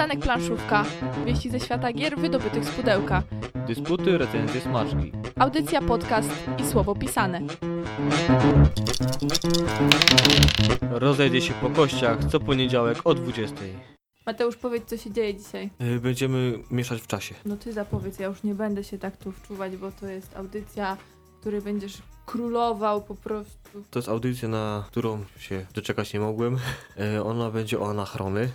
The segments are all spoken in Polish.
Przystanek planszówka. Wieści ze świata gier wydobytych z pudełka. Dysputy, recenzje, smaczki. Audycja, podcast i słowo pisane. Rozejdzie się po kościach co poniedziałek o 20. Mateusz, powiedz, co się dzieje dzisiaj. Yy, Będziemy mieszać w czasie. No ty zapowiedz, ja już nie będę się tak tu wczuwać, bo to jest audycja, w której będziesz królował po prostu. To jest audycja, na którą się doczekać nie mogłem. Yy, Ona będzie o anachrony.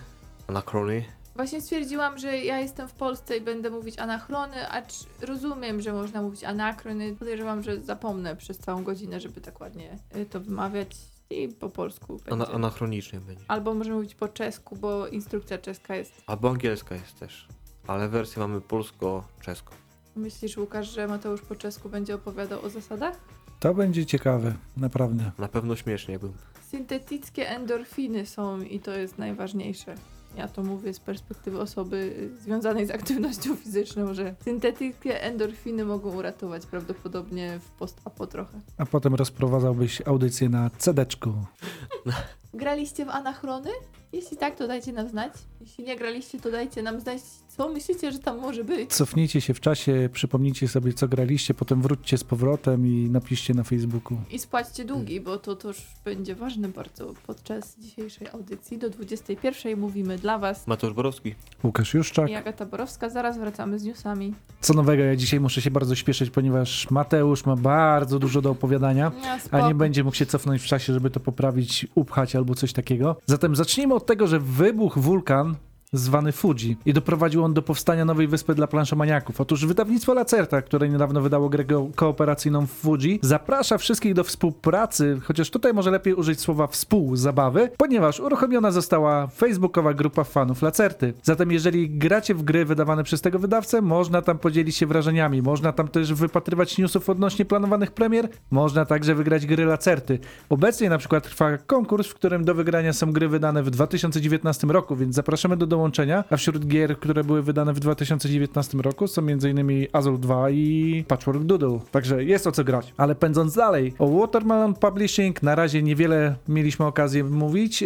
Anachrony. Właśnie stwierdziłam, że ja jestem w Polsce i będę mówić anachrony, acz rozumiem, że można mówić anakrony. Podejrzewam, że zapomnę przez całą godzinę, żeby tak ładnie y, to wymawiać i po polsku Ana będzie. anachronicznie będzie. Albo możemy mówić po czesku, bo instrukcja czeska jest. Albo angielska jest też. Ale wersję mamy polsko-czeską. Myślisz, Łukasz, że Mateusz po czesku będzie opowiadał o zasadach? To będzie ciekawe, naprawdę. Na pewno śmiesznie bym. Syntetyckie endorfiny są i to jest najważniejsze. Ja to mówię z perspektywy osoby y, związanej z aktywnością fizyczną, że syntetyckie endorfiny mogą uratować prawdopodobnie w post-apo trochę. A potem rozprowadzałbyś audycję na cedeczku. Graliście w anachrony? Jeśli tak, to dajcie nam znać. Jeśli nie graliście, to dajcie nam znać, co myślicie, że tam może być. Cofnijcie się w czasie, przypomnijcie sobie, co graliście, potem wróćcie z powrotem i napiszcie na Facebooku. I spłaćcie długi, bo to też będzie ważne bardzo podczas dzisiejszej audycji. Do 21 mówimy dla Was. Mateusz Borowski. Łukasz Juszczak. I Agata Borowska. Zaraz wracamy z newsami. Co nowego, ja dzisiaj muszę się bardzo śpieszyć, ponieważ Mateusz ma bardzo dużo do opowiadania. Ja, A nie będzie mógł się cofnąć w czasie, żeby to poprawić, upchać albo coś takiego. Zatem zacznijmy od tego, że wybuchł wulkan zwany Fuji i doprowadził on do powstania nowej wyspy dla planszomaniaków. Otóż wydawnictwo Lacerta, które niedawno wydało grę kooperacyjną Fuji, zaprasza wszystkich do współpracy, chociaż tutaj może lepiej użyć słowa współzabawy, ponieważ uruchomiona została facebookowa grupa fanów Lacerty. Zatem jeżeli gracie w gry wydawane przez tego wydawcę, można tam podzielić się wrażeniami, można tam też wypatrywać newsów odnośnie planowanych premier, można także wygrać gry Lacerty. Obecnie na przykład trwa konkurs, w którym do wygrania są gry wydane w 2019 roku, więc zapraszamy do dołączenia. A wśród gier, które były wydane w 2019 roku są m.in. Azul 2 i Patchwork Doodle. Także jest o co grać. Ale pędząc dalej, o Watermelon Publishing na razie niewiele mieliśmy okazję mówić.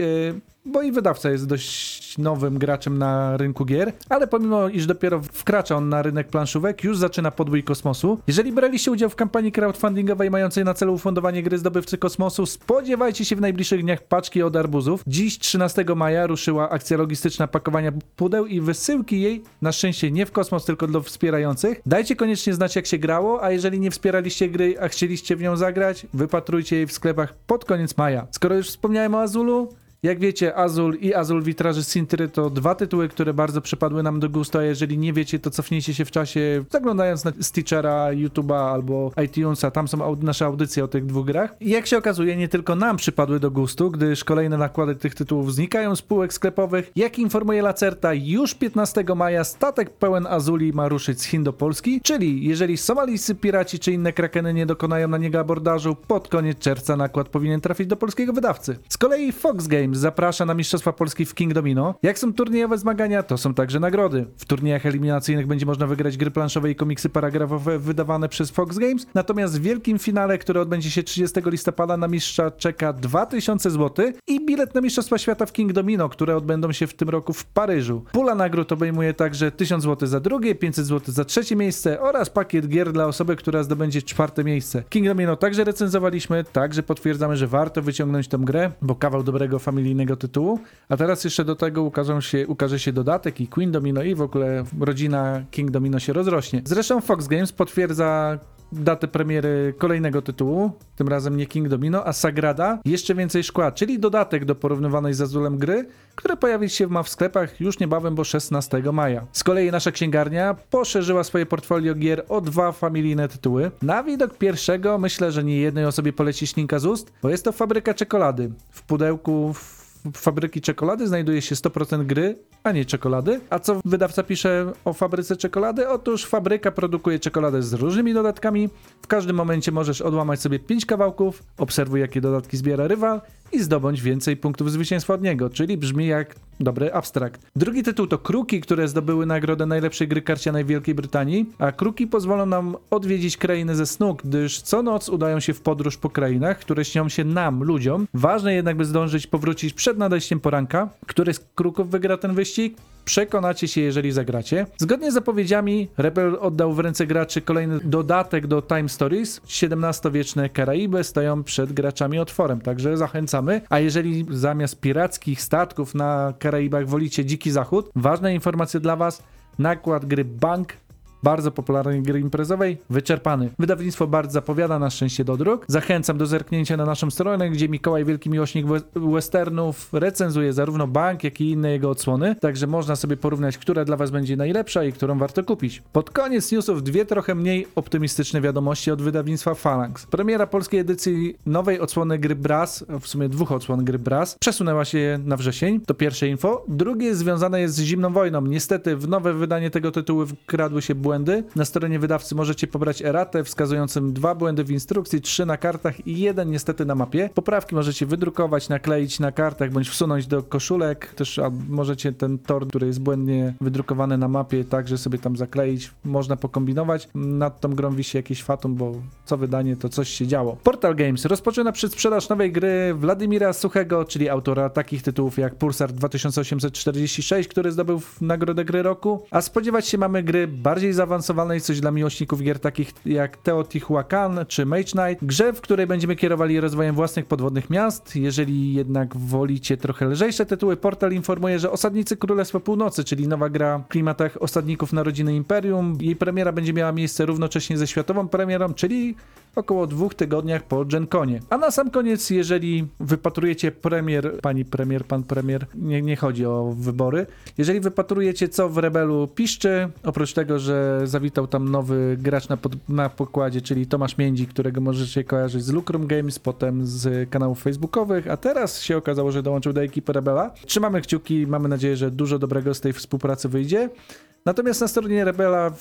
Bo i wydawca jest dość nowym graczem na rynku gier, ale pomimo iż dopiero wkracza on na rynek planszówek, już zaczyna podbój kosmosu. Jeżeli braliście udział w kampanii crowdfundingowej mającej na celu ufundowanie gry Zdobywcy Kosmosu, spodziewajcie się w najbliższych dniach paczki od arbuzów. Dziś, 13 maja, ruszyła akcja logistyczna pakowania pudeł i wysyłki jej, na szczęście nie w kosmos, tylko dla wspierających. Dajcie koniecznie znać, jak się grało, a jeżeli nie wspieraliście gry, a chcieliście w nią zagrać, wypatrujcie jej w sklepach pod koniec maja. Skoro już wspomniałem o Azulu, jak wiecie, Azul i Azul Witraży Sintry to dwa tytuły, które bardzo przypadły nam do gustu, a jeżeli nie wiecie, to cofnijcie się w czasie, zaglądając na Stitchera, YouTube'a albo iTunesa, tam są nasze audycje o tych dwóch grach. I jak się okazuje, nie tylko nam przypadły do gustu, gdyż kolejne nakłady tych tytułów znikają z półek sklepowych. Jak informuje Lacerta, już 15 maja statek pełen Azuli ma ruszyć z Chin do Polski, czyli jeżeli somalijscy piraci czy inne krakeny nie dokonają na niego abordażu, pod koniec czerwca nakład powinien trafić do polskiego wydawcy. Z kolei Fox Games zaprasza na Mistrzostwa Polski w King Domino. Jak są turniejowe zmagania, to są także nagrody. W turniejach eliminacyjnych będzie można wygrać gry planszowe i komiksy paragrafowe wydawane przez Fox Games, natomiast w wielkim finale, które odbędzie się 30 listopada na mistrza czeka 2000 zł i bilet na Mistrzostwa Świata w King Domino, które odbędą się w tym roku w Paryżu. Pula nagród obejmuje także 1000 zł za drugie, 500 zł za trzecie miejsce oraz pakiet gier dla osoby, która zdobędzie czwarte miejsce. King Domino także recenzowaliśmy, także potwierdzamy, że warto wyciągnąć tę grę, bo kawał dobrego familijnego tytułu. A teraz jeszcze do tego ukażą się, ukaże się dodatek i Queen Domino i w ogóle rodzina King Domino się rozrośnie. Zresztą Fox Games potwierdza datę premiery kolejnego tytułu, tym razem nie King Domino, a Sagrada, jeszcze więcej szkła, czyli dodatek do porównywanej z Azulem gry, które pojawić się ma w sklepach już niebawem, bo 16 maja. Z kolei nasza księgarnia poszerzyła swoje portfolio gier o dwa familijne tytuły. Na widok pierwszego myślę, że nie jednej osobie poleci ślinka z ust, bo jest to Fabryka Czekolady. W pudełku w fabryki czekolady znajduje się 100% gry, a nie czekolady. A co wydawca pisze o fabryce czekolady? Otóż fabryka produkuje czekoladę z różnymi dodatkami. W każdym momencie możesz odłamać sobie 5 kawałków, obserwuj jakie dodatki zbiera rywal i zdobądź więcej punktów zwycięstwa od niego, czyli brzmi jak dobry abstrakt. Drugi tytuł to Kruki, które zdobyły nagrodę najlepszej gry karcianej w Wielkiej Brytanii, a Kruki pozwolą nam odwiedzić krainy ze snu, gdyż co noc udają się w podróż po krainach, które śnią się nam, ludziom. Ważne jednak, by zdążyć powrócić przed nadejściem poranka. Który z Kruków wygra ten wyścig? Przekonacie się, jeżeli zagracie. Zgodnie z zapowiedziami, Rebel oddał w ręce graczy kolejny dodatek do Time Stories. XVII-wieczne Karaiby stoją przed graczami otworem, także zachęcamy. A jeżeli zamiast pirackich statków na Karaibach wolicie Dziki Zachód, ważna informacja dla Was, nakład gry Bank bardzo popularnej gry imprezowej, wyczerpany. Wydawnictwo bardzo zapowiada na szczęście do dróg. Zachęcam do zerknięcia na naszą stronę, gdzie Mikołaj Wielki Miłośnik we- Westernów recenzuje zarówno bank, jak i inne jego odsłony, także można sobie porównać, która dla Was będzie najlepsza i którą warto kupić. Pod koniec newsów dwie trochę mniej optymistyczne wiadomości od wydawnictwa Phalanx. Premiera polskiej edycji nowej odsłony gry Brass, w sumie dwóch odsłon gry Brass, przesunęła się na wrzesień, to pierwsze info. Drugie związane jest z zimną wojną. Niestety w nowe wydanie tego tytułu wkradły się błędy. Na stronie wydawcy możecie pobrać eratę wskazującym dwa błędy w instrukcji, trzy na kartach i jeden niestety na mapie. Poprawki możecie wydrukować, nakleić na kartach bądź wsunąć do koszulek. Też możecie ten tor, który jest błędnie wydrukowany na mapie, także sobie tam zakleić. Można pokombinować. Nad tą grą wisi jakieś fatum, bo co wydanie to coś się działo. Portal Games rozpoczyna przedsprzedaż nowej gry Władimira Suchego, czyli autora takich tytułów jak Pulsar 2846, który zdobył nagrodę gry roku. A spodziewać się mamy gry bardziej zaawansowanej, coś dla miłośników gier takich jak Teotihuacan czy Mage Knight. Grze, w której będziemy kierowali rozwojem własnych podwodnych miast. Jeżeli jednak wolicie trochę lżejsze tytuły, portal informuje, że Osadnicy Królestwa Północy, czyli nowa gra w klimatach osadników Narodziny Imperium, jej premiera będzie miała miejsce równocześnie ze światową premierą, czyli około dwóch tygodniach po GenConie. A na sam koniec, jeżeli wypatrujecie premier, pani premier, pan premier, nie, nie chodzi o wybory, jeżeli wypatrujecie co w Rebelu piszczy, oprócz tego, że zawitał tam nowy gracz na, pod, na pokładzie, czyli Tomasz Międzi, którego możecie kojarzyć z Lucrum Games, potem z kanałów facebookowych, a teraz się okazało, że dołączył do ekipy Rebela. Trzymamy kciuki, mamy nadzieję, że dużo dobrego z tej współpracy wyjdzie. Natomiast na stronie Rebela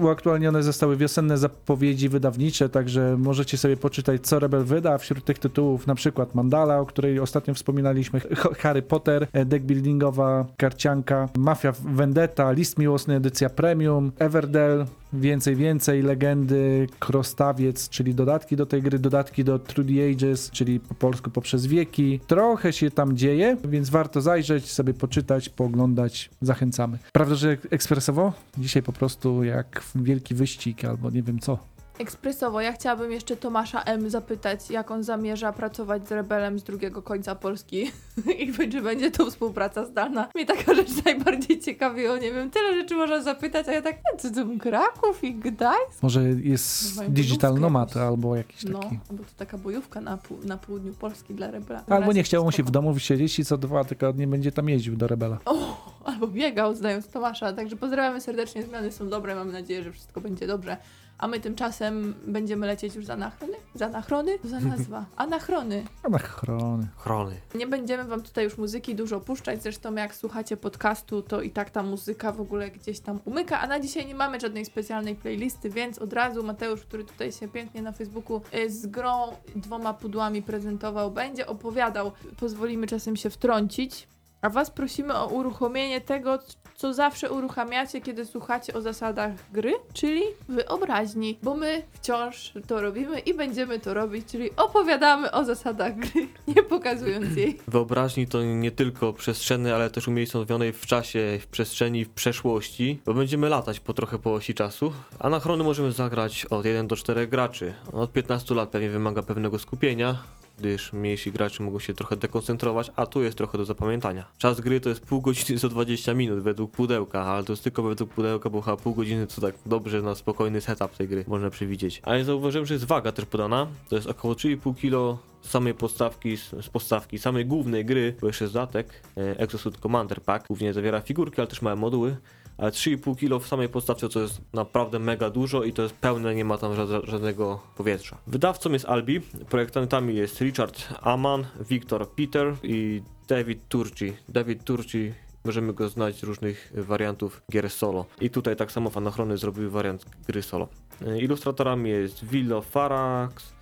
uaktualnione zostały wiosenne zapowiedzi wydawnicze, także możecie sobie poczytać, co Rebel wyda. Wśród tych tytułów na przykład Mandala, o której ostatnio wspominaliśmy, Harry Potter, e, deck buildingowa, karcianka, Mafia Vendetta, List Miłosny edycja Premium, Everdell, Więcej, więcej, legendy, Krostawiec, czyli dodatki do tej gry, dodatki do Through the Ages, czyli po polsku poprzez wieki. Trochę się tam dzieje, więc warto zajrzeć, sobie poczytać, pooglądać. Zachęcamy. Prawda, że ekspresowo? Dzisiaj po prostu jak wielki wyścig albo nie wiem co. Ekspresowo, ja chciałabym jeszcze Tomasza M. zapytać, jak on zamierza pracować z Rebelem z drugiego końca Polski i czy będzie to współpraca zdalna. Mnie taka rzecz najbardziej ciekawi, o nie wiem, tyle rzeczy można zapytać, a ja tak, "E, co to Kraków i Gdańsk? Może jest digital nomad albo jakiś No, taki. albo to taka bojówka na, pół, na południu Polski dla Rebela. Albo nie chciało mu się w domu siedzieć i co dwa tygodnie będzie tam jeździł do Rebela. O, albo biegał, znając Tomasza. Także pozdrawiamy serdecznie, zmiany są dobre, mamy nadzieję, że wszystko będzie dobrze. A my tymczasem będziemy lecieć już za anachrony? Za anachrony? Za nazwa? Anachrony. Anachrony. Chrony. Nie będziemy wam tutaj już muzyki dużo puszczać, zresztą jak słuchacie podcastu, to i tak ta muzyka w ogóle gdzieś tam umyka, a na dzisiaj nie mamy żadnej specjalnej playlisty, więc od razu Mateusz, który tutaj się pięknie na Facebooku y, z grą dwoma pudłami prezentował, będzie opowiadał. Pozwolimy czasem się wtrącić. A Was prosimy o uruchomienie tego, co zawsze uruchamiacie, kiedy słuchacie o zasadach gry, czyli wyobraźni, bo my wciąż to robimy i będziemy to robić, czyli opowiadamy o zasadach gry, nie pokazując jej. Wyobraźni to nie tylko przestrzennej, ale też umiejscowionej w czasie, w przestrzeni, w przeszłości, bo będziemy latać po trochę po osi czasu. Anachrony możemy zagrać od 1 do 4 graczy. Od 15 lat pewnie wymaga pewnego skupienia, gdyż mniejsi gracze mogą się trochę dekoncentrować, a tu jest trochę do zapamiętania. Czas gry to jest pół godziny co 20 minut według pudełka, ale to jest tylko według pudełka, bo chyba pół godziny to tak dobrze na spokojny setup tej gry można przewidzieć. Ale zauważyłem, że jest waga też podana, to jest około 3,5 kg samej podstawki, z podstawki, samej głównej gry, bo jeszcze dodatek, Exosuit Commander Pack, głównie zawiera figurki, ale też małe moduły, ale 3,5 kg w samej podstawce to jest naprawdę mega dużo i to jest pełne, nie ma tam ża- żadnego powietrza. Wydawcą jest Albi, projektantami jest Richard Aman, Victor Peter i David Turci. David Turci Możemy go znać z różnych wariantów gier solo. I tutaj tak samo Fanochrony zrobiły wariant gry solo. E, Ilustratorami jest Willo Farax,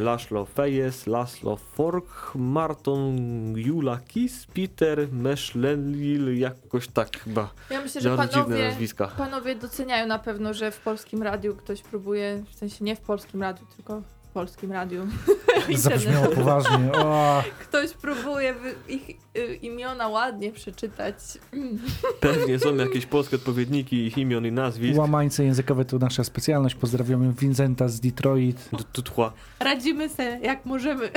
Laszlo Fejes, Laszlo Fork, Marton Julakis, Peter Meszlenil, jakoś tak chyba. Ja myślę, że Bardzo panowie, nazwiska. panowie doceniają na pewno, że w polskim radiu ktoś próbuje, w sensie nie w polskim radiu, tylko polskim radiu. Zabrzmiało poważnie. O, Ktoś próbuje ich y, imiona ładnie przeczytać. Pewnie są jakieś polskie odpowiedniki ich imion i nazwisk. łamańce językowe to nasza specjalność. Pozdrawiamy Vincenta z Detroit. Tutła. Radzimy se jak możemy.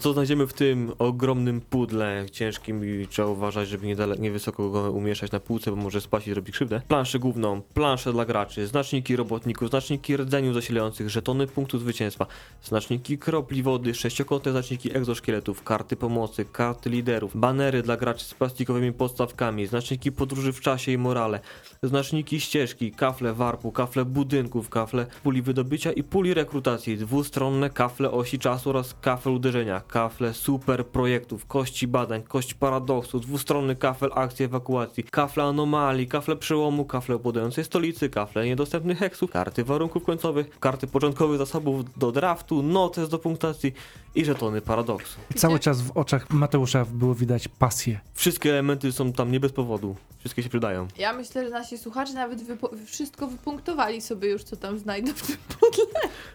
Co znajdziemy w tym ogromnym pudle ciężkim i trzeba uważać, żeby nie, dale, nie wysoko go umieszczać na półce, bo może spaść i zrobi krzywdę. Planszę główną, planszę dla graczy, znaczniki robotników, znaczniki rdzeniu zasilających, żetony punktu zwycięstwa, znaczniki kropli wody, sześciokątne znaczniki egzoszkieletów, karty pomocy, karty liderów, banery dla graczy z plastikowymi podstawkami, znaczniki podróży w czasie i morale, znaczniki ścieżki, kafle warpu, kafle budynków, kafle puli wydobycia i puli rekrutacji, dwustronne kafle osi czasu oraz kafle uderzenia, kafle super projektów, kości badań, kość paradoksu, dwustronny kafel akcji ewakuacji, kafle anomalii, kafle przełomu, kafle podającej stolicy, kafle niedostępnych heksów, karty warunków końcowych, karty początkowych zasobów do draftu, notes do punktacji i żetony paradoksu. Cały czas w oczach Mateusza było widać pasję. Wszystkie elementy są tam nie bez powodu. Wszystkie się przydają. Ja myślę, że nasi słuchacze nawet wypo- wszystko wypunktowali sobie już, co tam znajdą w tym pudle.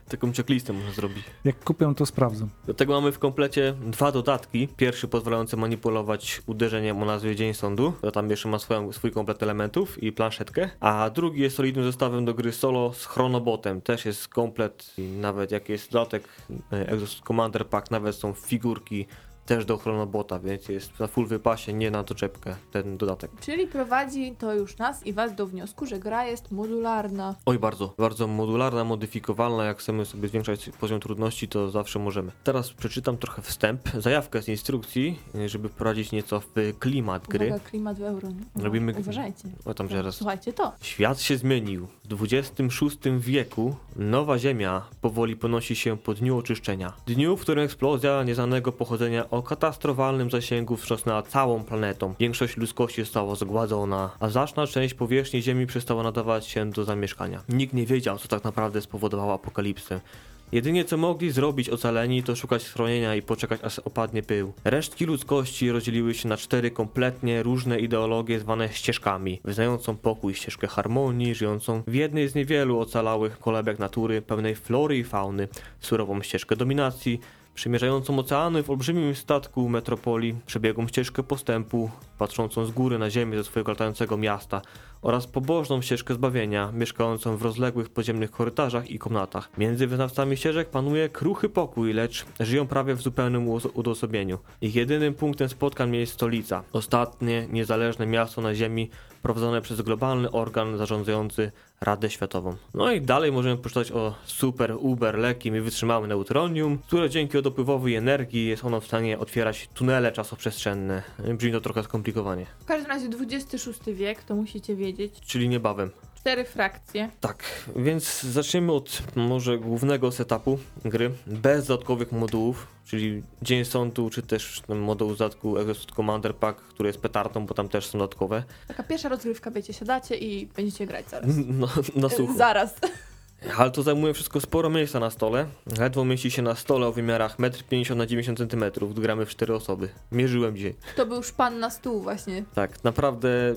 Taką checklistę można zrobić. Jak kupią, to sprawdzą. Do tego mamy w komplecie dwa dodatki. Pierwszy pozwalający manipulować uderzeniem o nazwie Dzień Sądu. To tam jeszcze ma swoją, swój komplet elementów i planszetkę. A drugi jest solidnym zestawem do gry solo z Chronobotem. Też jest komplet i nawet jak jest dodatek e, Exos Commander Pack, nawet są figurki też do Chronobota, więc jest na full wypasie, nie na doczepkę ten dodatek. Czyli prowadzi to już nas i was do wniosku, że gra jest modularna. Oj, bardzo, bardzo modularna, modyfikowalna. Jak chcemy sobie zwiększać poziom trudności, to zawsze możemy. Teraz przeczytam trochę wstęp, zajawkę z instrukcji, żeby wprowadzić nieco w klimat gry. Uwaga, klimat w euro. nie? Robimy- Uważajcie. O tam zaraz. Słuchajcie to. Świat się zmienił. W XXVI wieku nowa Ziemia powoli ponosi się po dniu oczyszczenia. Dniu, w którym eksplozja nieznanego pochodzenia katastrofalnym zasięgu wstrząsnęła całą planetą. Większość ludzkości została zgładzona, a znaczna część powierzchni Ziemi przestała nadawać się do zamieszkania. Nikt nie wiedział, co tak naprawdę spowodowało apokalipsę. Jedynie co mogli zrobić ocaleni to szukać schronienia i poczekać aż opadnie pył. Resztki ludzkości rozdzieliły się na cztery kompletnie różne ideologie zwane ścieżkami, wyznającą pokój ścieżkę harmonii, żyjącą w jednej z niewielu ocalałych kolebek natury, pełnej flory i fauny, surową ścieżkę dominacji, przemierzającą oceany w olbrzymim statku metropolii, przebiegłą ścieżkę postępu, patrzącą z góry na ziemię ze swojego latającego miasta oraz pobożną ścieżkę zbawienia, mieszkającą w rozległych podziemnych korytarzach i komnatach. Między wyznawcami ścieżek panuje kruchy pokój, lecz żyją prawie w zupełnym odosobnieniu. Ich jedynym punktem spotkań jest stolica, ostatnie niezależne miasto na ziemi prowadzone przez globalny organ zarządzający Radę Światową. No i dalej możemy poczytać o super, uber, lekkim i wytrzymałym neutronium, które dzięki dopływowi energii jest ono w stanie otwierać tunele czasoprzestrzenne. Brzmi to trochę skomplikowanie. W każdym razie XXVI wiek, to musicie wiedzieć. Czyli niebawem. Cztery frakcje. Tak, więc zaczniemy od może głównego setupu gry, bez dodatkowych modułów, czyli Dzień Sądu, czy też ten moduł z dodatku Exhaust Commander Pack, który jest petardą, bo tam też są dodatkowe. Taka pierwsza rozgrywka, wiecie, siadacie i będziecie grać zaraz. No, na sucho. Zaraz. Ale to zajmuje wszystko sporo miejsca na stole. Ledwo mieści się na stole o wymiarach 1,50 m na 90 cm, gramy w 4 osoby. Mierzyłem dzisiaj. To był szpan na stół właśnie. Tak, naprawdę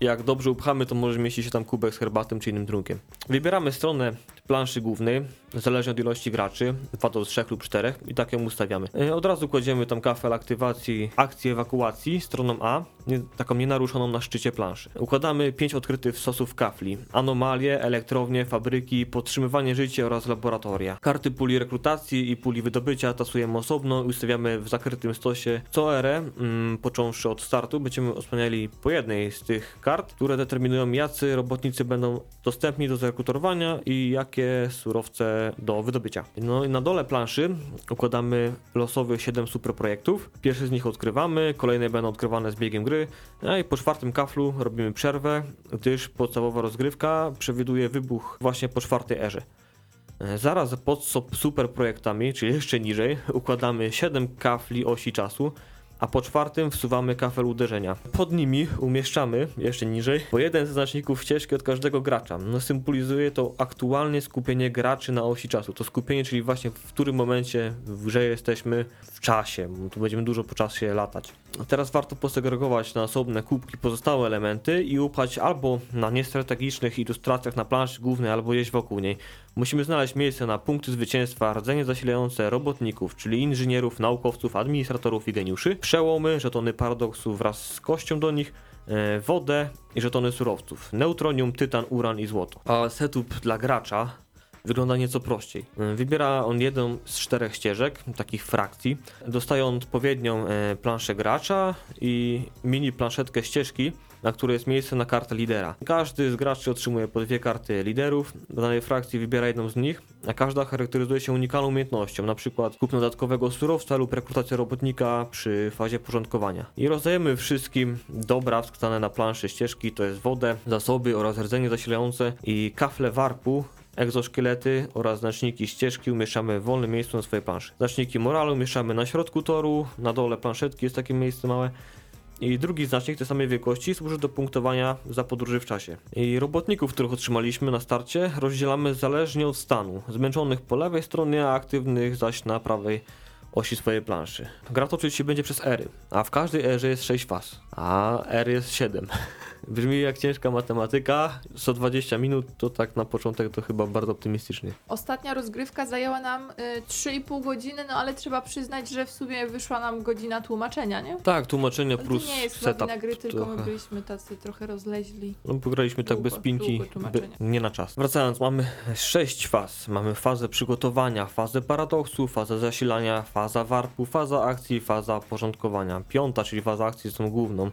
jak dobrze upchamy, to może mieści się tam kubek z herbatą czy innym trunkiem. Wybieramy stronę planszy głównej, zależnie od ilości graczy, 2 do 3 lub 4 i tak ją ustawiamy. E, Od razu kładziemy tam kafel aktywacji akcji ewakuacji stroną A, nie, taką nienaruszoną na szczycie planszy. Układamy 5 odkrytych stosów kafli, anomalie, elektrownie, fabryki, podtrzymywanie życia oraz laboratoria. Karty puli rekrutacji i puli wydobycia tasujemy osobno i ustawiamy w zakrytym stosie co erę, mm, począwszy od startu, będziemy osłaniali po jednej z tych kart, które determinują jacy robotnicy będą dostępni do zarekrutowania i jakie surowce do wydobycia. No i na dole planszy układamy losowych 7 superprojektów. Pierwszy z nich odkrywamy, kolejne będą odkrywane z biegiem gry, a i po czwartym kaflu robimy przerwę, gdyż podstawowa rozgrywka przewiduje wybuch właśnie po czwartej erze. E, Zaraz pod so- superprojektami, czyli jeszcze niżej, układamy 7 kafli osi czasu, a po czwartym wsuwamy kafel uderzenia. Pod nimi umieszczamy, jeszcze niżej, po jeden ze znaczników ścieżki od każdego gracza. No, symbolizuje to aktualnie skupienie graczy na osi czasu. To skupienie, czyli właśnie w którym momencie w jesteśmy w czasie. Tu będziemy dużo po czasie latać. Teraz warto posegregować na osobne kubki pozostałe elementy i upchać albo na niestrategicznych ilustracjach na planszy głównej, albo jeść wokół niej. Musimy znaleźć miejsce na punkty zwycięstwa, rdzenie zasilające robotników, czyli inżynierów, naukowców, administratorów i geniuszy, przełomy, żetony paradoksu wraz z kością do nich, e, wodę i żetony surowców, neutronium, tytan, uran i złoto. A setup dla gracza wygląda nieco prościej. E, Wybiera on jedną z czterech ścieżek, takich frakcji. Dostaje odpowiednią e, planszę gracza i mini planszetkę ścieżki, na której jest miejsce na kartę lidera. Każdy z graczy otrzymuje po dwie karty liderów. Do danej frakcji wybiera jedną z nich, a każda charakteryzuje się unikalną umiejętnością, przykład kupno dodatkowego surowca lub rekrutacja robotnika przy fazie porządkowania. I rozdajemy wszystkim dobra wskazane na planszy ścieżki, to jest wodę, zasoby oraz rdzenie zasilające i kafle warpu egzoszkielety oraz znaczniki ścieżki umieszczamy w wolnym miejscu na swojej planszy. Znaczniki moralu umieszczamy na środku toru, na dole planszetki jest takie miejsce małe. I drugi znacznik tej samej wielkości służy do punktowania za podróży w czasie. I robotników, których otrzymaliśmy na starcie, rozdzielamy zależnie od stanu. Zmęczonych po lewej stronie, a aktywnych zaś na prawej osi swojej planszy. Gra toczyć się będzie przez ery, a w każdej erze jest 6 faz, a er jest 7. Brzmi jak ciężka matematyka, 120 minut to tak na początek to chyba bardzo optymistycznie. Ostatnia rozgrywka zajęła nam y, 3,5 godziny, no ale trzeba przyznać, że w sumie wyszła nam godzina tłumaczenia, nie? Tak, tłumaczenie To plus nie jest setup. wina gry, tylko my byliśmy tacy trochę rozleźli. No, pograliśmy tak Długo, bez pinki, długo tłumaczenie. by, nie na czas. Wracając, mamy sześć faz. Mamy fazę przygotowania, fazę paradoksu, fazę zasilania, faza warpu, faza akcji, faza porządkowania. Piąta, czyli faza akcji jest tą główną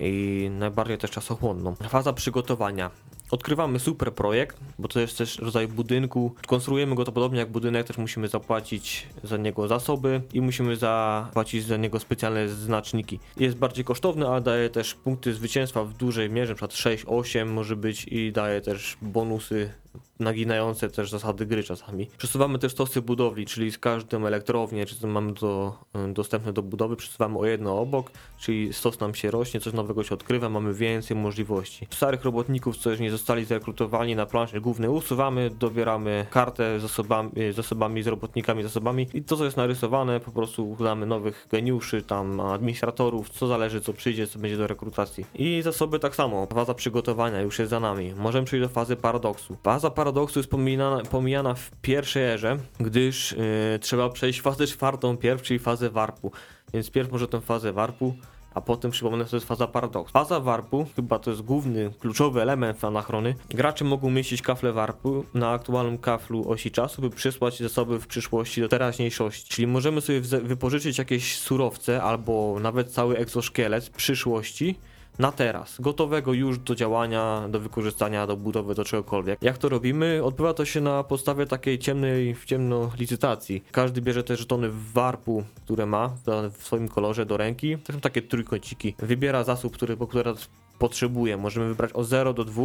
i najbardziej też czasochłonną. Faza przygotowania. Odkrywamy super projekt, bo to jest też rodzaj budynku. Konstruujemy go to podobnie jak budynek, też musimy zapłacić za niego zasoby i musimy zapłacić za niego specjalne znaczniki. Jest bardziej kosztowny, ale daje też punkty zwycięstwa w dużej mierze, np. 6, 8 może być i daje też bonusy naginające też zasady gry czasami. Przesuwamy też stosy budowli, czyli z każdą elektrownię, czy mamy do, dostępne do budowy, przesuwamy o jedno obok, czyli stos nam się rośnie, coś nowego się odkrywa, mamy więcej możliwości. Starych robotników, co nie zostali zrekrutowani na planszy głównej, usuwamy, dobieramy kartę z osobami, z osobami, z robotnikami, z osobami i to, co jest narysowane, po prostu damy nowych geniuszy, tam administratorów, co zależy, co przyjdzie, co będzie do rekrutacji. I zasoby tak samo, faza przygotowania już jest za nami. Możemy przejść do fazy paradoksu. Faza paradoksu jest pomijana, pomijana w pierwszej erze, gdyż yy, trzeba przejść fazę czwartą pierw, czyli fazę warpu. Więc pierw może tę fazę warpu, a potem przypomnę, to jest faza paradoksu. Faza warpu, chyba to jest główny, kluczowy element anachrony. Gracze mogą umieścić kafle warpu na aktualnym kaflu osi czasu, by przysłać zasoby w przyszłości do teraźniejszości. Czyli możemy sobie wypożyczyć jakieś surowce albo nawet cały egzoszkielet przyszłości na teraz, gotowego już do działania, do wykorzystania, do budowy, do czegokolwiek. Jak to robimy? Odbywa to się na podstawie takiej ciemnej, w ciemno licytacji. Każdy bierze te żetony w warpu, które ma w- swoim kolorze do ręki. To są takie trójkąciki. Wybiera zasób, który, który potrzebuje. Możemy wybrać od 0 do 2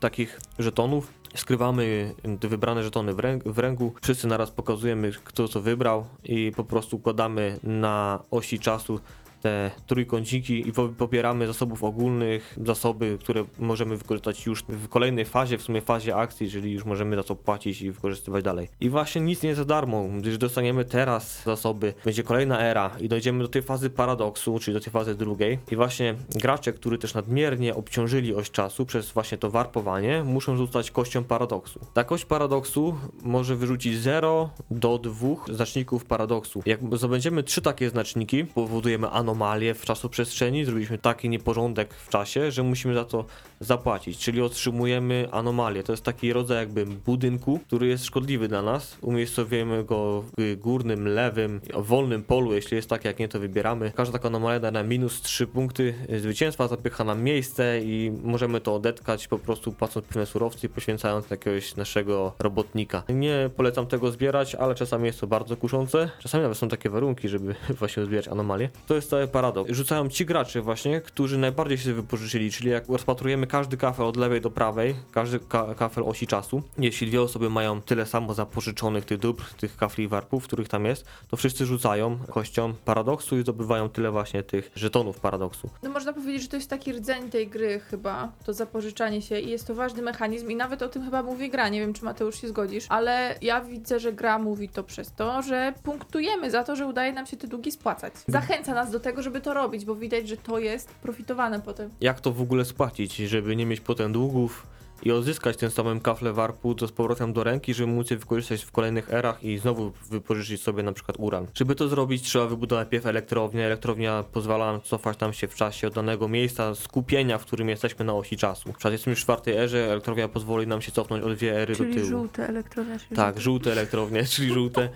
takich żetonów. Skrywamy wybrane żetony w, w ręku. Wszyscy naraz pokazujemy, kto co wybrał i po prostu układamy na osi czasu te trójkąciki i po- pobieramy zasobów ogólnych, zasoby, które możemy wykorzystać już w kolejnej fazie, w sumie fazie akcji, czyli już możemy za to płacić i wykorzystywać dalej. I właśnie nic nie jest za darmo, gdyż dostaniemy teraz zasoby, będzie kolejna era i dojdziemy do tej fazy paradoksu, czyli do tej fazy drugiej i właśnie gracze, którzy też nadmiernie obciążyli oś czasu przez właśnie to warpowanie, muszą rzucać kością paradoksu. Ta kość paradoksu może wyrzucić 0 do 2 znaczników paradoksu. Jak zdobędziemy trzy takie znaczniki, powodujemy anomalie w czasoprzestrzeni, zrobiliśmy taki nieporządek w czasie, że musimy za to zapłacić, czyli otrzymujemy anomalię. To jest taki rodzaj jakby budynku, który jest szkodliwy dla nas. Umiejscowimy go w górnym, lewym, wolnym polu, jeśli jest tak, jak nie, to wybieramy. Każda taka anomalia da nam minus 3 punkty zwycięstwa, zapycha nam miejsce i możemy to odetkać po prostu płacąc pewne surowce i poświęcając jakiegoś naszego robotnika. Nie polecam tego zbierać, ale czasami jest to bardzo kuszące. Czasami nawet są takie warunki, żeby właśnie zbierać anomalie. To jest ta paradoks. Rzucają ci gracze właśnie, którzy najbardziej się wypożyczyli, czyli jak rozpatrujemy każdy kafel od lewej do prawej, każdy ka kafel osi czasu, jeśli dwie osoby mają tyle samo zapożyczonych tych dóbr, tych kafli i warpów, których tam jest, to wszyscy rzucają kością paradoksu i zdobywają tyle właśnie tych żetonów paradoksu. No można powiedzieć, że to jest taki rdzeń tej gry chyba, to zapożyczanie się i jest to ważny mechanizm i nawet o tym chyba mówi gra, nie wiem czy Mateusz się zgodzisz, ale ja widzę, że gra mówi to przez to, że punktujemy za to, że udaje nam się te długi spłacać. Zachęca nas do tego, żeby to robić, bo widać, że to jest profitowane potem. Jak to w ogóle spłacić, żeby nie mieć potem długów i odzyskać ten samym kafle warpu do z powrotem do ręki, żeby móc je wykorzystać w kolejnych erach i znowu wypożyczyć sobie na przykład uran. Żeby to zrobić, trzeba wybudować najpierw elektrownię. Elektrownia pozwala nam cofać nam się w czasie od danego miejsca skupienia, w którym jesteśmy na osi czasu. Na przykład jesteśmy w czwartej erze, elektrownia pozwoli nam się cofnąć o dwie ery do tyłu. żółte elektrownia. Tak, żółte elektrownie, czyli żółte.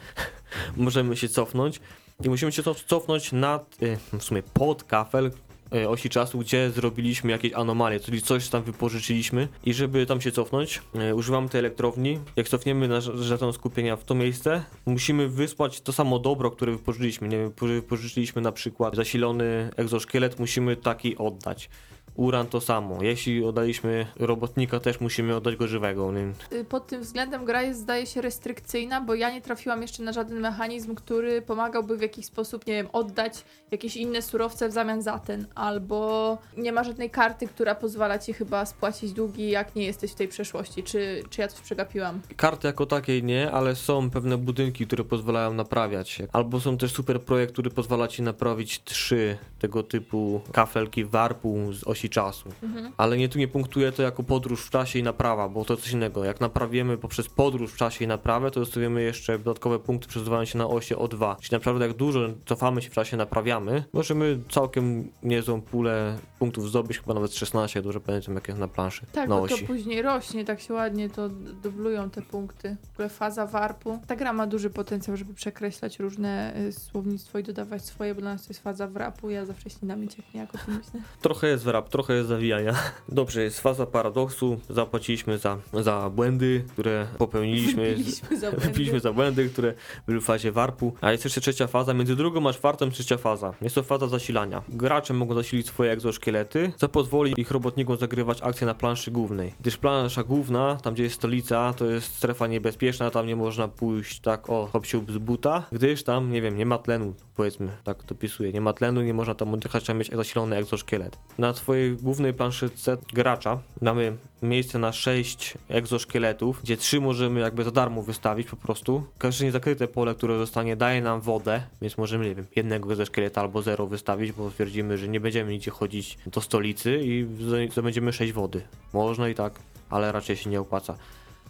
Możemy się cofnąć i musimy się cof- cofnąć nad, y, w sumie pod kafel y, osi czasu, gdzie zrobiliśmy jakieś anomalie, czyli coś tam wypożyczyliśmy i żeby tam się cofnąć, y, używamy tej elektrowni. Jak cofniemy nasz żeton skupienia w to miejsce, musimy wysłać to samo dobro, które wypożyczyliśmy. Nie wiem, wypo- wypożyczyliśmy na przykład zasilony egzoszkielet, musimy taki oddać. Uran to samo. Jeśli oddaliśmy robotnika, też musimy oddać go żywego. Y, Pod tym względem gra jest, zdaje się, restrykcyjna, bo ja nie trafiłam jeszcze na żaden mechanizm, który pomagałby w jakiś sposób, nie wiem, oddać jakieś inne surowce w zamian za ten, albo nie ma żadnej karty, która pozwala ci chyba spłacić długi, jak nie jesteś w tej przeszłości. Czy, czy ja coś przegapiłam? Karty jako takiej nie, ale są pewne budynki, które pozwalają naprawiać. Albo są też super projekt, który pozwala ci naprawić trzy tego typu kafelki warpu z osi czasu. Ale nie tu nie punktuje to jako podróż w czasie i naprawa, bo to coś innego. Jak naprawimy poprzez podróż w czasie i naprawę, to dostajemy jeszcze dodatkowe punkty przesuwania się na osie o 2. Czyli naprawdę jak dużo cofamy się w czasie, naprawiamy, możemy całkiem niezłą pulę punktów zdobyć, chyba nawet 16, dobrze pamiętam jak jest na planszy, Tak, na bo to osi. później rośnie, tak się ładnie to dublują te punkty. W ogóle faza warpu. Ta gra ma duży potencjał, żeby przekreślać różne y, słownictwo i dodawać swoje, bo dla nas to jest faza wrapu. Ja zawsze ślinami cieknie, jak o tym myślę. Trochę jest wrap, trochę jest zawijania. Dobrze, jest faza paradoksu. Zapłaciliśmy za, za błędy, które popełniliśmy. Wypiliśmy za błędy. Za błędy, które były w fazie warpu. A jest jeszcze trzecia faza. Między drugą a czwartą trzecia faza. Jest to faza zasilania. Gracze mogą zasilić swoje egzoszkielety, co pozwoli ich robotnikom zagrywać akcje na planszy głównej. Gdyż plansza główna, tam gdzie jest stolica, to jest strefa niebezpieczna, tam nie można pójść tak o hop siup z buta, gdyż tam, nie wiem, nie ma tlenu, powiedzmy, tak to pisuje, nie ma tlenu, nie można tam oddychać, trzeba mieć zasilony egzoszkielet. Na swojej głównej planszyce gracza mamy miejsce na 6 egzoszkieletów, gdzie 3 możemy jakby za darmo wystawić po prostu. Każde niezakryte pole, które zostanie, daje nam wodę, więc możemy, nie wiem, jednego egzoszkieleta albo zero wystawić, bo stwierdzimy, że nie będziemy nigdzie chodzić do stolicy i zdobędziemy 6 wody. Można i tak, ale raczej się nie opłaca.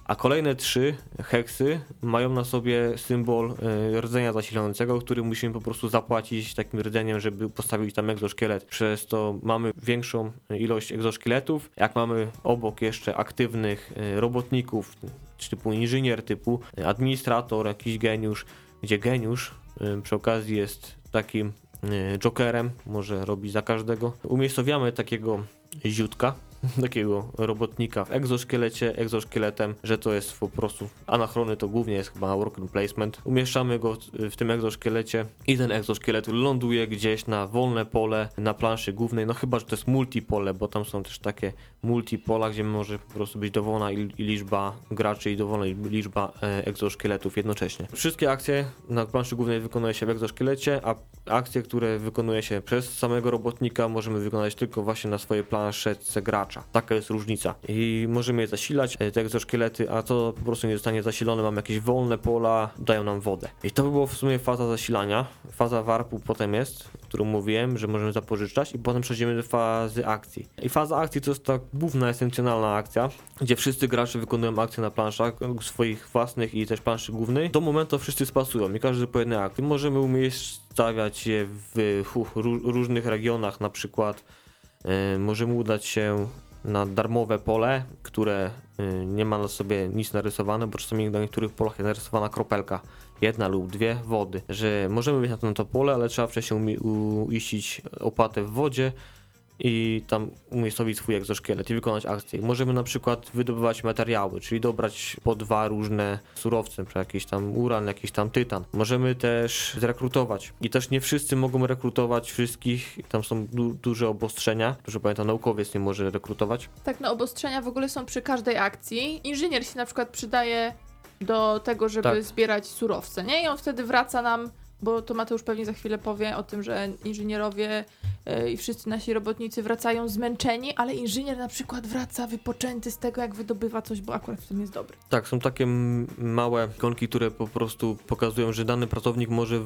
A kolejne trzy heksy mają na sobie symbol y, rdzenia zasilającego, który musimy po prostu zapłacić takim rdzeniem, żeby postawić tam egzoszkielet. Przez to mamy większą ilość egzoszkieletów. Jak mamy obok jeszcze aktywnych y, robotników, typu inżynier, typu administrator, jakiś geniusz, gdzie geniusz y, przy okazji jest takim jokerem, może robi za każdego. Umiejscowiamy takiego ziutka, takiego robotnika w egzoszkielecie, egzoszkieletem, że to jest po prostu anachrony, to głównie jest chyba worker placement. Umieszczamy go w- tym egzoszkielecie i ten egzoszkielet ląduje gdzieś na wolne pole na planszy głównej, no chyba, że to jest multipole, bo tam są też takie multipola, gdzie może po prostu być dowolna liczba graczy i dowolna liczba e, egzoszkieletów jednocześnie. Wszystkie akcje na planszy głównej wykonuje się w egzoszkielecie, a akcje, które wykonuje się przez samego robotnika, możemy wykonać tylko właśnie na swojej planszetce Taka jest różnica. I możemy je zasilać, e, te egzoszkielety, a to po prostu nie zostanie zasilone, mamy jakieś wolne pola, dają nam wodę. I to by było w sumie faza zasilania. Faza warpu potem jest, którą mówiłem, że możemy zapożyczać i potem przejdziemy do fazy akcji. I faza akcji to jest ta główna, esencjonalna akcja, gdzie wszyscy gracze wykonują akcje na planszach swoich własnych i też planszy głównej. Do momentu wszyscy spasują i każdy po jednej akcji. Możemy umiejscawiać je w różnych regionach, na przykład e, możemy udać się na darmowe pole, które y, nie ma na sobie nic narysowane, bo czasami na niektórych polach jest narysowana kropelka, jedna lub dwie wody, że możemy mieć na to, pole, ale trzeba wcześniej uiścić opłatę w wodzie i tam umiejscowić swój egzoszkielet i wykonać akcję. Możemy na przykład wydobywać materiały, czyli dobrać po dwa różne surowce, jakiś tam uran, jakiś tam tytan. Możemy też zrekrutować i też nie wszyscy mogą rekrutować wszystkich, tam są du duże obostrzenia, że pamiętam naukowiec nie może rekrutować. Tak, no obostrzenia w ogóle są przy każdej akcji. Inżynier się na przykład przydaje do tego, żeby Tak. zbierać surowce, nie? I on wtedy wraca nam, bo to Mateusz pewnie za chwilę powie o tym, że inżynierowie y, i wszyscy nasi robotnicy wracają zmęczeni, ale inżynier na przykład wraca wypoczęty z tego, jak wydobywa coś, bo akurat w tym jest dobry. Tak, są takie małe ikonki, które po prostu pokazują, że dany pracownik może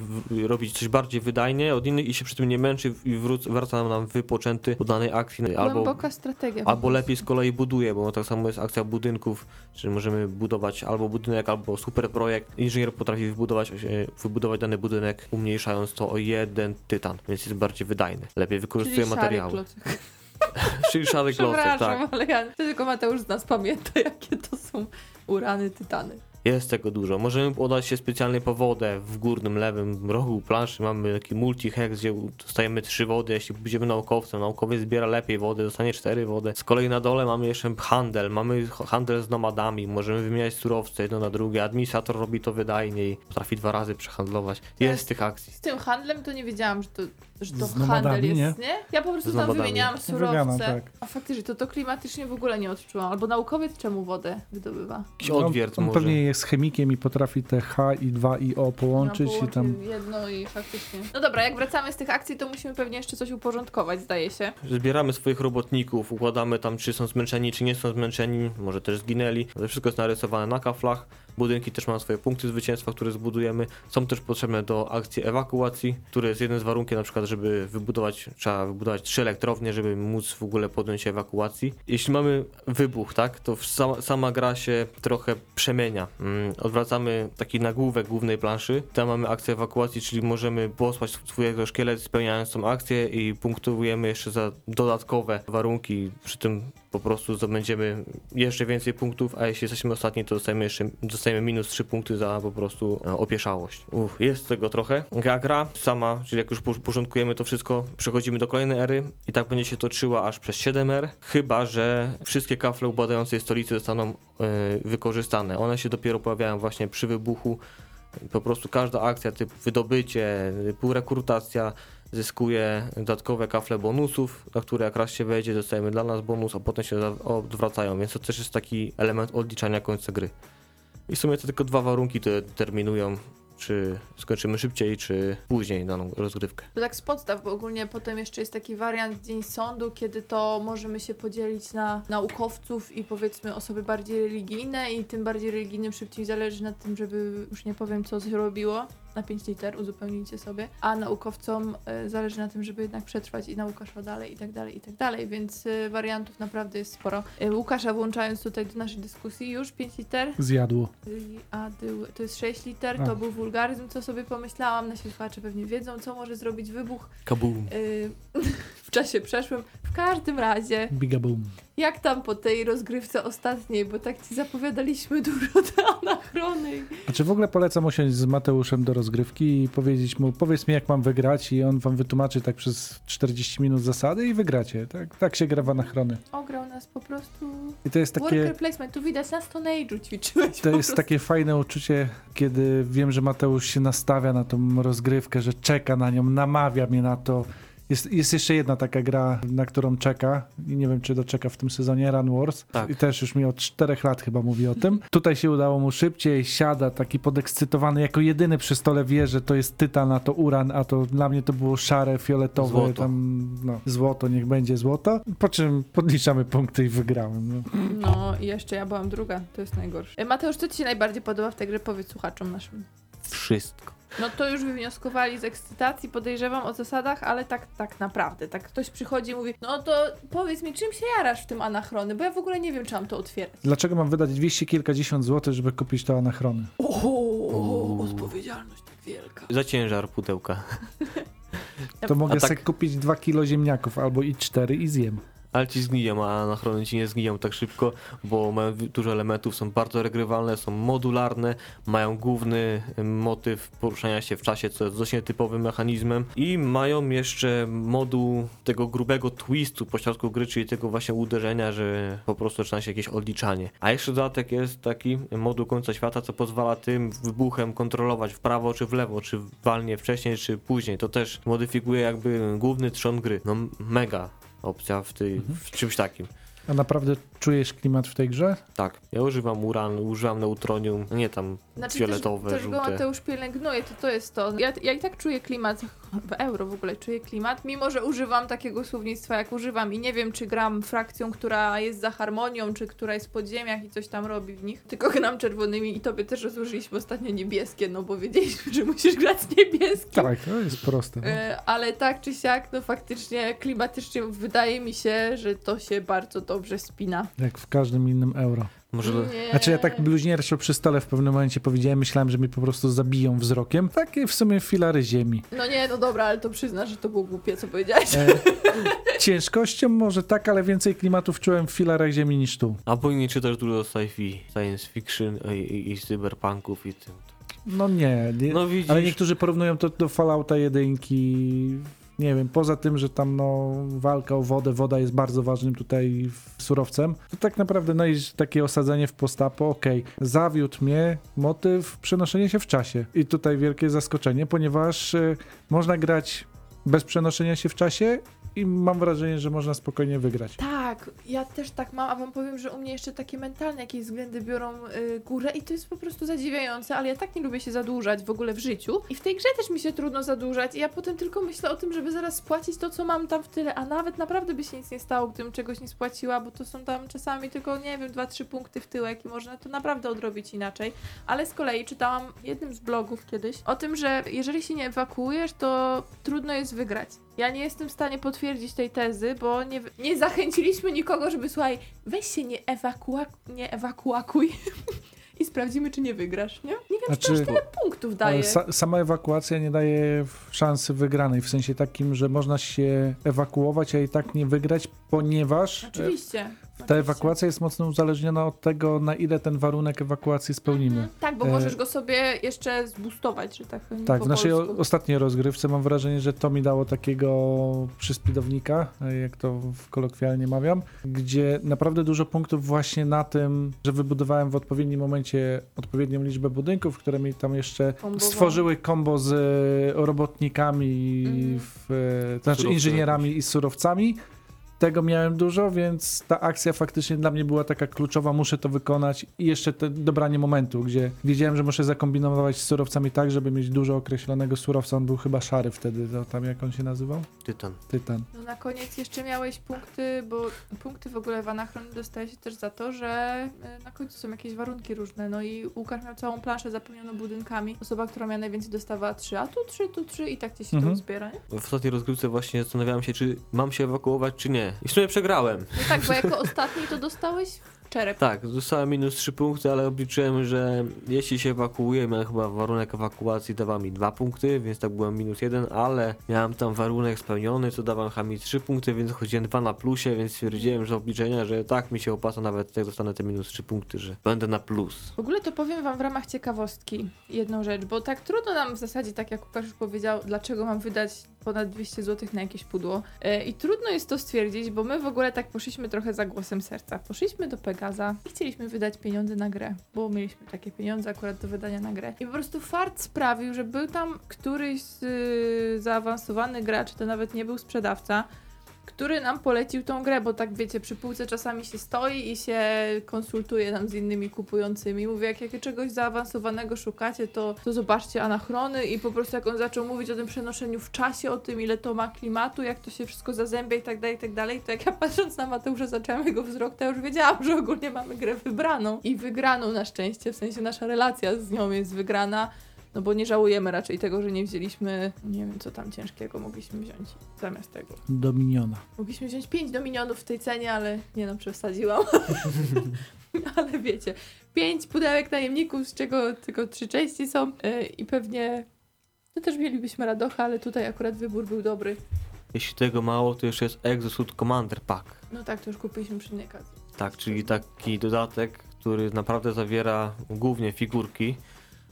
robić coś bardziej wydajnie od innych i się przy tym nie męczy i wraca nam wypoczęty po danej akcji. Albo, Głęboka strategia. albo lepiej z kolei buduje, bo tak samo jest akcja budynków, czyli możemy budować albo budynek, albo super projekt. Inżynier potrafi wybudować, e, wybudować dany budynek, umniejszając to o jeden tytan, więc jest bardziej wydajny. Lepiej wykorzystuje Czyli szary materiały. klocek. Czyli szary klocek, tak. Ale ja, tylko Mateusz z nas pamięta, jakie to są urany, tytany. Jest tego dużo. Możemy podać się specjalnie po wodę w górnym lewym rogu planszy. Mamy taki multi-hex, gdzie dostajemy trzy wody. Jeśli będziemy naukowcem, naukowiec zbiera lepiej wodę, dostanie cztery wody. Z kolei na dole mamy jeszcze handel. Mamy handel z nomadami. Możemy wymieniać surowce jedno na drugie. Administrator robi to wydajniej. Potrafi dwa razy przehandlować. Jest tych akcji. Z tym handlem to nie wiedziałam, że to, że to Z handel nomadami, jest, nie? Ja po prostu Z tam nomadami. wymieniałam surowce. Wymiana, tak. A faktycznie to to klimatycznie w ogóle nie odczułam. Albo naukowiec czemu wodę wydobywa? Jakiś odwiert on, on może. pewnie jest chemikiem i potrafi te H i 2 i O połączyć No, i tam... jedno i faktycznie. No dobra, jak wracamy z tych akcji, to musimy pewnie jeszcze coś uporządkować, zdaje się. Zbieramy swoich robotników, układamy tam, czy są zmęczeni, czy nie są zmęczeni, może też zginęli. To wszystko jest narysowane na kaflach. Budynki też mają swoje punkty zwycięstwa, które zbudujemy. Są też potrzebne do akcji ewakuacji, które jest jeden z warunków, na przykład, żeby wybudować, trzeba wybudować trzy elektrownie, żeby móc w ogóle podjąć ewakuacji. Jeśli mamy wybuch, tak, to sama, sama gra się trochę przemienia. Mm, odwracamy taki nagłówek głównej planszy. Tam mamy akcję ewakuacji, czyli możemy posłać swojego szkielet spełniając tą akcję i punktujemy jeszcze za dodatkowe warunki. Przy tym po prostu zdobędziemy jeszcze więcej punktów, a jeśli jesteśmy ostatni, to dostajemy jeszcze dostajemy minus 3 punkty za po prostu e, opieszałość. Uff, jest tego trochę. Gra gra sama, czyli jak już por- porządkujemy to wszystko, przechodzimy do kolejnej ery i tak będzie się toczyła aż przez 7 er, chyba że wszystkie kafle ubadającej stolicy zostaną e, wykorzystane. One się dopiero pojawiają właśnie przy wybuchu. Po prostu każda akcja typu wydobycie, typu rekrutacja zyskuje dodatkowe kafle bonusów, na które jak raz się wejdzie, dostajemy dla nas bonus, a potem się odwracają, więc to też jest taki element odliczania końca gry. I w sumie to tylko dwa warunki to determinują, czy skończymy szybciej, czy później daną rozgrywkę. To tak z podstaw, bo ogólnie potem jeszcze jest taki wariant Dzień Sądu, kiedy to możemy się podzielić na naukowców i powiedzmy osoby bardziej religijne i tym bardziej religijnym szybciej zależy na tym, żeby, już nie powiem co zrobiło, na 5 liter uzupełnijcie sobie, a naukowcom y, zależy na tym, żeby jednak przetrwać i nauka szła dalej i tak dalej, i tak dalej, więc y, wariantów naprawdę jest sporo. Y, Łukasza włączając tutaj do naszej dyskusji już 5 liter, Zjadło. a to jest 6 liter, A. to był wulgaryzm, co sobie pomyślałam, nasi słuchacze pewnie wiedzą, co może zrobić wybuch Kabum! y, w czasie przeszłym. W każdym razie, Bigaboom. jak tam po tej rozgrywce ostatniej, bo tak ci zapowiadaliśmy dużo te anachrony. A czy w ogóle polecam usiąść z Mateuszem do rozgrywki i powiedzieć mu, powiedz mi jak mam wygrać i on wam wytłumaczy tak przez 40 minut zasady i wygracie. Tak, tak się gra w anachrony. Ograł nas po prostu. I to jest takie... Worker placement, tu widać na Stone Age'u ćwiczyłeś To po jest prostu. takie fajne uczucie, kiedy wiem, że Mateusz się nastawia na tą rozgrywkę, że czeka na nią, namawia mnie na to. Jest, jest jeszcze jedna taka gra, na którą czeka i nie wiem, czy doczeka w tym sezonie, Run Wars. Tak. I też już mi od czterech lat chyba mówi o tym. Tutaj się udało mu szybciej, siada taki podekscytowany, jako jedyny przy stole wie, że to jest tytan, a to uran, a to dla mnie to było szare, fioletowe, Złoto. tam no, złoto, niech będzie złoto. Po czym podliczamy punkty i wygrałem. No. No i jeszcze ja byłam druga, to jest najgorsze. E, Mateusz, co ci się najbardziej podoba w tej grze? Powiedz słuchaczom naszym. Wszystko. No to już wywnioskowali z ekscytacji, podejrzewam o zasadach, ale tak, tak naprawdę. Tak ktoś przychodzi i mówi, no to powiedz mi, czym się jarasz w tym anachrony, bo ja w ogóle nie wiem, czy mam to otwierać. Dlaczego mam wydać 200 kilkadziesiąt złotych, żeby kupić to anachrony? O, odpowiedzialność tak wielka. Za ciężar pudełka. To mogę A tak- sobie kupić 2 kilo ziemniaków albo i 4 i zjem. Ale ci zgniją, a anachrony ci nie zgniją tak szybko, bo mają dużo elementów, są bardzo regrywalne, są modularne, mają główny motyw poruszania się w czasie, co jest dość nietypowym mechanizmem i mają jeszcze moduł tego grubego twistu po środku gry, czyli tego właśnie uderzenia, że po prostu zaczyna się jakieś odliczanie. A jeszcze dodatek jest taki moduł końca świata, co pozwala tym wybuchem kontrolować w prawo czy w lewo, czy walnie wcześniej, czy później. To też modyfikuje jakby główny trzon gry. No mega opcja w, tej, w czymś takim. A naprawdę czujesz klimat w tej grze? Tak, ja używam uran, używam neutronium, nie tam Znaczy fioletowe, też, też go żółte. Mateusz pielęgnuje, to to jest to. Ja, ja i tak czuję klimat, w euro w ogóle czuję klimat, mimo że używam takiego słownictwa jak używam i nie wiem czy gram frakcją, która jest za harmonią, czy która jest w podziemiach i coś tam robi w nich, tylko gram czerwonymi i tobie też rozłożyliśmy ostatnio niebieskie, no bo wiedzieliśmy, że musisz grać z niebieskim. Tak, to jest proste. No. E, Ale tak czy siak, no faktycznie klimatycznie wydaje mi się, że to się bardzo dobrze spina. Jak w każdym innym euro. Może Nie. Znaczy ja tak bluźnierczo przy stole w pewnym momencie powiedziałem, myślałem, że mnie po prostu zabiją wzrokiem. Takie w sumie filary ziemi. No nie, no dobra, ale to przyznasz, że to było głupie, co powiedziałeś. E, ciężkością może tak, ale więcej klimatów czułem w filarach ziemi niż tu. A powinien czytać dużo sci-fi, science fiction i, i, i cyberpunków i tym. No nie, nie No widzisz, ale niektórzy porównują to do Fallouta jedynki. Nie wiem, poza tym, że tam no, walka o wodę, woda jest bardzo ważnym tutaj surowcem, to tak naprawdę no i takie osadzenie w postapo, okej, zawiódł mnie motyw przenoszenia się w czasie. I tutaj wielkie zaskoczenie, ponieważ e, można grać bez przenoszenia się w czasie i mam wrażenie, że można spokojnie wygrać. Tak, ja też tak mam, a wam powiem, że u mnie jeszcze takie mentalne jakieś względy biorą y, górę i to jest po prostu zadziwiające, ale ja tak nie lubię się zadłużać w ogóle w życiu i w tej grze też mi się trudno zadłużać i ja potem tylko myślę o tym, żeby zaraz spłacić to, co mam tam w tyle, a nawet naprawdę by się nic nie stało, gdybym czegoś nie spłaciła, bo to są tam czasami tylko, nie wiem, 2-3 punkty w tyłek i można to naprawdę odrobić inaczej, ale z kolei czytałam w jednym z blogów kiedyś o tym, że jeżeli się nie ewakuujesz, to trudno jest wygrać. Ja nie jestem w stanie potwierdzić tej tezy, bo nie, nie zachęciliśmy nikogo, żeby słuchaj, weź się nie, ewakua, nie ewakuakuj i sprawdzimy, czy nie wygrasz, nie? Nie wiem, Znaczy- czy to aż tyle punktów daje. Sa sama ewakuacja nie daje szansy wygranej, w sensie takim, że można się ewakuować, a i tak nie wygrać, ponieważ e, Oczywiście. ta ewakuacja jest mocno uzależniona od tego, na ile ten warunek ewakuacji spełnimy. Mhm, Tak, bo E, możesz go sobie jeszcze zboostować, że tak powiem, Tak, po w naszej o, polsku. ostatniej rozgrywce mam wrażenie, że to mi dało takiego przyspidownika, e, jak to w kolokwialnie mawiam, gdzie naprawdę dużo punktów właśnie na tym, że wybudowałem w odpowiednim momencie odpowiednią liczbę budynków, które mi tam jeszcze Kombowało. stworzyły kombo z e, robotnikami, Mhm. w, e, to znaczy inżynierami i surowcami. Tego miałem dużo, więc ta akcja faktycznie dla mnie była taka kluczowa, muszę to wykonać i jeszcze to dobranie momentu, gdzie wiedziałem, że muszę zakombinować z surowcami tak, żeby mieć dużo określonego surowca. On był chyba szary wtedy, to tam jak on się nazywał? Tytan. Tytan. No na koniec jeszcze miałeś punkty, bo punkty w ogóle w Anachronie dostaje się też za to, że y, na końcu są jakieś warunki różne. No i Łukasz miał całą planszę zapełnioną budynkami. Osoba, która miała najwięcej dostawała 3, a tu 3, tu 3 i tak ci się Mhm. to zbiera, nie? W ostatniej rozgrywce właśnie zastanawiałem się, czy mam się ewakuować, czy nie. I w sumie przegrałem. No tak, bo jako ostatni to dostałeś czerep. Tak, dostałem minus 3 punkty, ale obliczyłem, że jeśli się ewakuuję, miałem chyba warunek ewakuacji dawał mi 2 punkty, więc tak byłem minus 1, ale miałem tam warunek spełniony, co dawał mi 3 punkty, więc chodziłem 2 na plusie, więc stwierdziłem, że obliczenia, że tak mi się opłaca nawet jak dostanę te minus 3 punkty, że będę na plus. W ogóle to powiem wam w ramach ciekawostki jedną rzecz, bo tak trudno nam w zasadzie, tak jak Łukasz już powiedział, dlaczego mam wydać ponad 200 zł na jakieś pudło. E, I trudno jest to stwierdzić, bo my w ogóle tak poszliśmy trochę za głosem serca. Poszliśmy do Pegaza i chcieliśmy wydać pieniądze na grę, bo mieliśmy takie pieniądze akurat do wydania na grę. I po prostu fart sprawił, że był tam któryś z, y, zaawansowany gracz, to nawet nie był sprzedawca, który nam polecił tą grę, bo tak wiecie, przy półce czasami się stoi i się konsultuje tam z innymi kupującymi. Mówię, jak, jak czegoś zaawansowanego szukacie, to, to zobaczcie anachrony i po prostu jak on zaczął mówić o tym przenoszeniu w czasie, o tym ile to ma klimatu, jak to się wszystko zazębia i tak dalej, i tak dalej, to jak ja patrząc na Mateusza zaczęłam jego wzrok, to ja już wiedziałam, że ogólnie mamy grę wybraną i wygraną na szczęście, w sensie nasza relacja z nią jest wygrana. No bo nie żałujemy raczej tego, że nie wzięliśmy, nie wiem co tam ciężkiego mogliśmy wziąć zamiast tego. Dominiona. Mogliśmy wziąć 5 dominionów w tej cenie, ale nie no, przesadziłam. ale wiecie, 5 pudełek najemników, z czego tylko 3 części są yy, i pewnie no też mielibyśmy radocha, ale tutaj akurat wybór był dobry. Jeśli tego mało, to jeszcze jest Exosuit Commander Pack. No tak, to już kupiliśmy przy innej okazji. Tak, czyli taki dodatek, który naprawdę zawiera głównie figurki.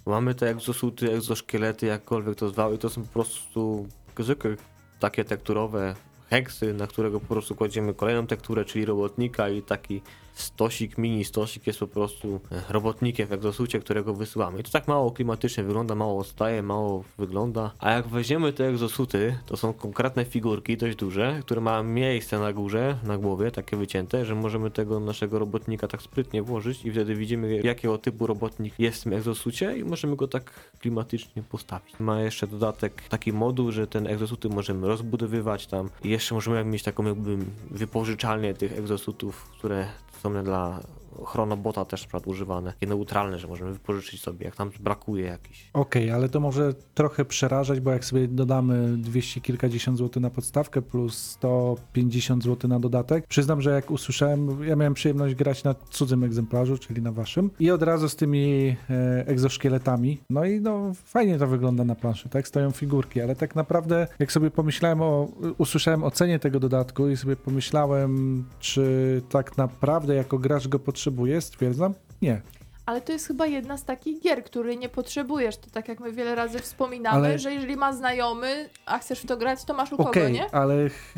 Mamy te egzosuty, egzoszkielety, jakkolwiek to zwał i to są po prostu zwykłe takie tekturowe heksy, na którego po prostu kładziemy kolejną tekturę, czyli robotnika i taki stosik, mini stosik jest po prostu e, robotnikiem w egzosucie, którego wysyłamy. I to tak mało klimatycznie wygląda, mało odstaje, mało wygląda. A jak weźmiemy te egzosuty, to są konkretne figurki, dość duże, które mają miejsce na górze, na głowie, takie wycięte, że możemy tego naszego robotnika tak sprytnie włożyć i wtedy widzimy jakiego typu robotnik jest w tym egzosucie i możemy go tak klimatycznie postawić. Ma jeszcze dodatek taki moduł, że ten egzosuty możemy rozbudowywać tam i jeszcze możemy mieć taką jakby wypożyczalnię tych egzosutów, które są dla chronobota też na używane, takie neutralne, że możemy wypożyczyć sobie, jak tam brakuje jakiś. Okej, ale to może trochę przerażać, bo jak sobie dodamy 200 kilkadziesiąt złotych na podstawkę plus 150 zł na dodatek, przyznam, że jak usłyszałem, ja miałem przyjemność grać na cudzym egzemplarzu, czyli na waszym i od razu z tymi e, egzoszkieletami, no i no fajnie to wygląda na planszy, tak, stoją figurki, ale tak naprawdę jak sobie pomyślałem o, usłyszałem o cenie tego dodatku i sobie pomyślałem, czy tak naprawdę jako gracz go potrzebuję, stwierdzam, nie. Ale to jest chyba jedna z takich gier, której nie potrzebujesz. To tak jak my wiele razy wspominamy, Ale- że jeżeli ma znajomy, a chcesz w to grać, to masz u Okej, kogo, nie? ale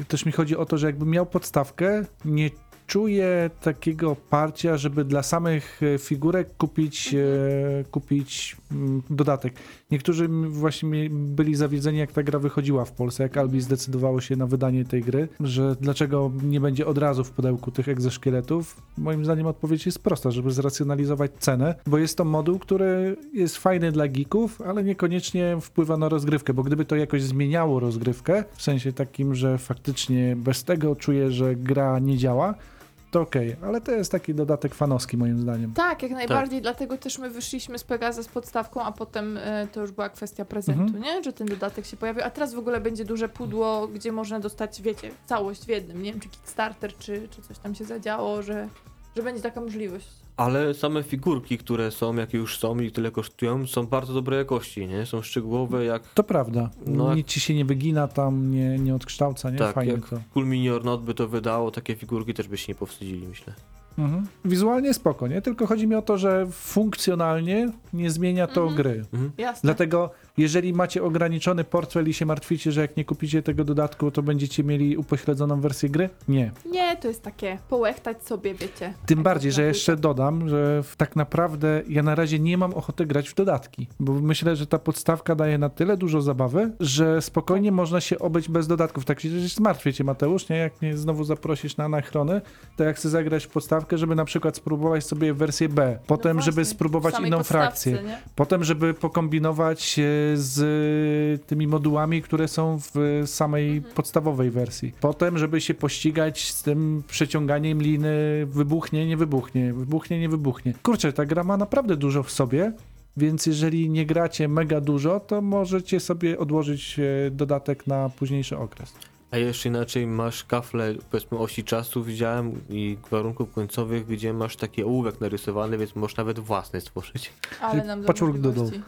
też mi chodzi o to, że jakbym miał podstawkę, nie czuję takiego parcia, żeby dla samych e, figurek kupić, e, kupić mm, dodatek. Niektórzy właśnie byli zawiedzeni, jak ta gra wychodziła w Polsce, jak Albi zdecydowało się na wydanie tej gry, że dlaczego nie będzie od razu w pudełku tych egzoszkieletów. Moim zdaniem odpowiedź jest prosta, żeby zracjonalizować cenę, bo jest to moduł, który jest fajny dla geeków, ale niekoniecznie wpływa na rozgrywkę, bo gdyby to jakoś zmieniało rozgrywkę, w sensie takim, że faktycznie bez tego czuję, że gra nie działa, to okej, ale to jest taki dodatek fanowski moim zdaniem. Tak, jak najbardziej, dlatego też my wyszliśmy z Pegaza z podstawką, a potem e, to już była kwestia prezentu, Mhm. nie? Że ten dodatek się pojawił, a teraz w ogóle będzie duże pudło, gdzie można dostać, wiecie, całość w jednym, nie wiem, czy Kickstarter, czy, czy coś tam się zadziało, że, że będzie taka możliwość. Ale same figurki, które są, jakie już są i tyle kosztują, są bardzo dobrej jakości, nie? Są szczegółowe jak To prawda. No, Nic ci się nie wygina tam, nie, nie odkształca, nie? Tak, Fajnie jak- to. Cool Mini or Not by to wydało, takie figurki też by się nie powstydzili, myślę. Mhm. Wizualnie spoko, nie? Tylko chodzi mi o to, że funkcjonalnie nie zmienia to Mhm. gry. Jasne. Dlatego, jeżeli macie ograniczony portfel i się martwicie, że jak nie kupicie tego dodatku, to będziecie mieli upośledzoną wersję gry? Nie. Nie, to jest takie połechtać sobie, wiecie. Tym Jak bardziej, że jeszcze dodam, że tak naprawdę ja na razie nie mam ochoty grać w dodatki, bo myślę, że ta podstawka daje na tyle dużo zabawy, że spokojnie można się obyć bez dodatków. Tak się zmartwię cię, Mateusz, nie? Jak mnie znowu zaprosisz na anachrony, to ja chcę zagrać w podstawkę, żeby na przykład spróbować sobie wersję B, potem, No właśnie, żeby spróbować inną podstawce, frakcję, nie? potem, żeby pokombinować e, z tymi modułami, które są w samej Mhm. podstawowej wersji. Potem, żeby się pościgać z tym przeciąganiem liny, wybuchnie, nie wybuchnie, wybuchnie, nie wybuchnie. Kurczę, ta gra ma naprawdę dużo w sobie. Więc jeżeli nie gracie mega dużo, to możecie sobie odłożyć e, dodatek na późniejszy okres. A jeszcze inaczej masz kafle, powiedzmy osi czasu widziałem i warunków końcowych, gdzie masz taki ołówek narysowany, więc możesz nawet własny stworzyć. Ale nam do doodle. możliwości.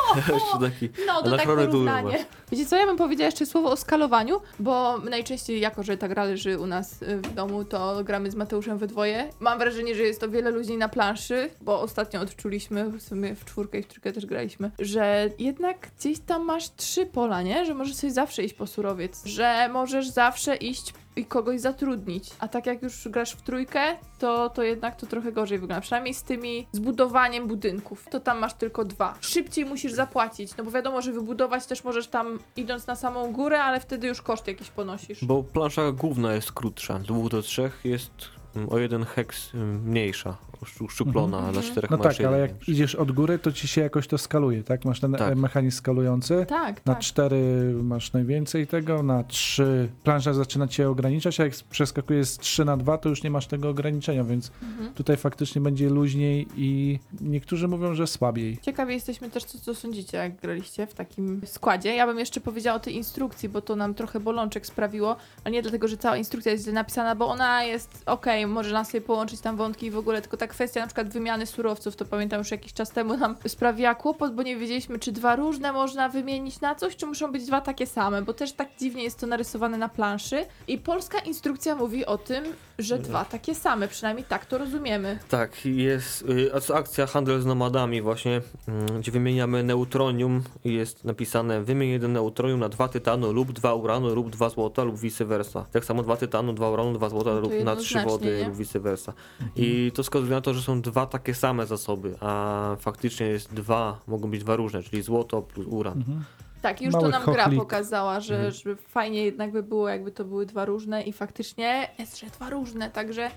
jeszcze taki No, to tak Anachrony porównanie. Wiecie co, ja bym powiedziała jeszcze słowo o skalowaniu, bo najczęściej, jako że ta gra leży u nas y, w domu, to gramy z Mateuszem we dwoje. Mam wrażenie, że jest to wiele ludzi na planszy, bo ostatnio odczuliśmy, w sumie w czwórkę i w trójkę też graliśmy, że jednak gdzieś tam masz trzy pola, nie? Że możesz sobie zawsze iść po surowiec, że możesz zawsze iść i kogoś zatrudnić. A tak jak już grasz w trójkę, to, to jednak to trochę gorzej wygląda. Przynajmniej z tymi zbudowaniem budynków. To tam masz tylko dwa. Szybciej musisz zapłacić, no bo wiadomo, że wybudować też możesz tam idąc na samą górę, ale wtedy już koszt jakiś ponosisz. Bo plansza główna jest krótsza, z dwóch do trzech jest o jeden heks mm, mniejsza, uszczu- uszczuplona, Mhm. na czterech No masz tak, ale jak idziesz od góry, to ci się jakoś to skaluje, tak? Masz ten Tak. mechanizm skalujący. Tak, Na tak. cztery masz najwięcej tego, na trzy plansza zaczyna cię ograniczać, a jak przeskakujesz z 3 na 2, to już nie masz tego ograniczenia, więc Mhm. tutaj faktycznie będzie luźniej i niektórzy mówią, że słabiej. Ciekawi jesteśmy też, co, co sądzicie, jak graliście w takim składzie. Ja bym jeszcze powiedziała o tej instrukcji, bo to nam trochę bolączek sprawiło, ale nie dlatego, że cała instrukcja jest źle napisana, bo ona jest ok, i można sobie połączyć tam wątki i w ogóle, tylko ta kwestia na przykład wymiany surowców, to pamiętam już jakiś czas temu nam sprawiła kłopot, bo nie wiedzieliśmy, czy dwa różne można wymienić na coś, czy muszą być dwa takie same, bo też tak dziwnie jest to narysowane na planszy i polska instrukcja mówi o tym, że dwa takie same, przynajmniej tak to rozumiemy. Tak, jest y, akcja handel z nomadami właśnie, mm, gdzie wymieniamy neutronium i jest napisane wymień jeden neutronium na dwa tytanu lub dwa uranu lub dwa złota lub vice versa. Tak samo dwa tytanu, dwa uranu, dwa złota No lub na trzy wody nie? lub vice versa. I to wskazuje na to, że są dwa takie same zasoby, a faktycznie jest dwa, mogą być dwa różne, czyli złoto plus uran. Mhm. Tak, już Mały to nam gra pokazała, że, Mhm. że fajnie jednak by było, jakby to były dwa różne i faktycznie jest, że dwa różne, także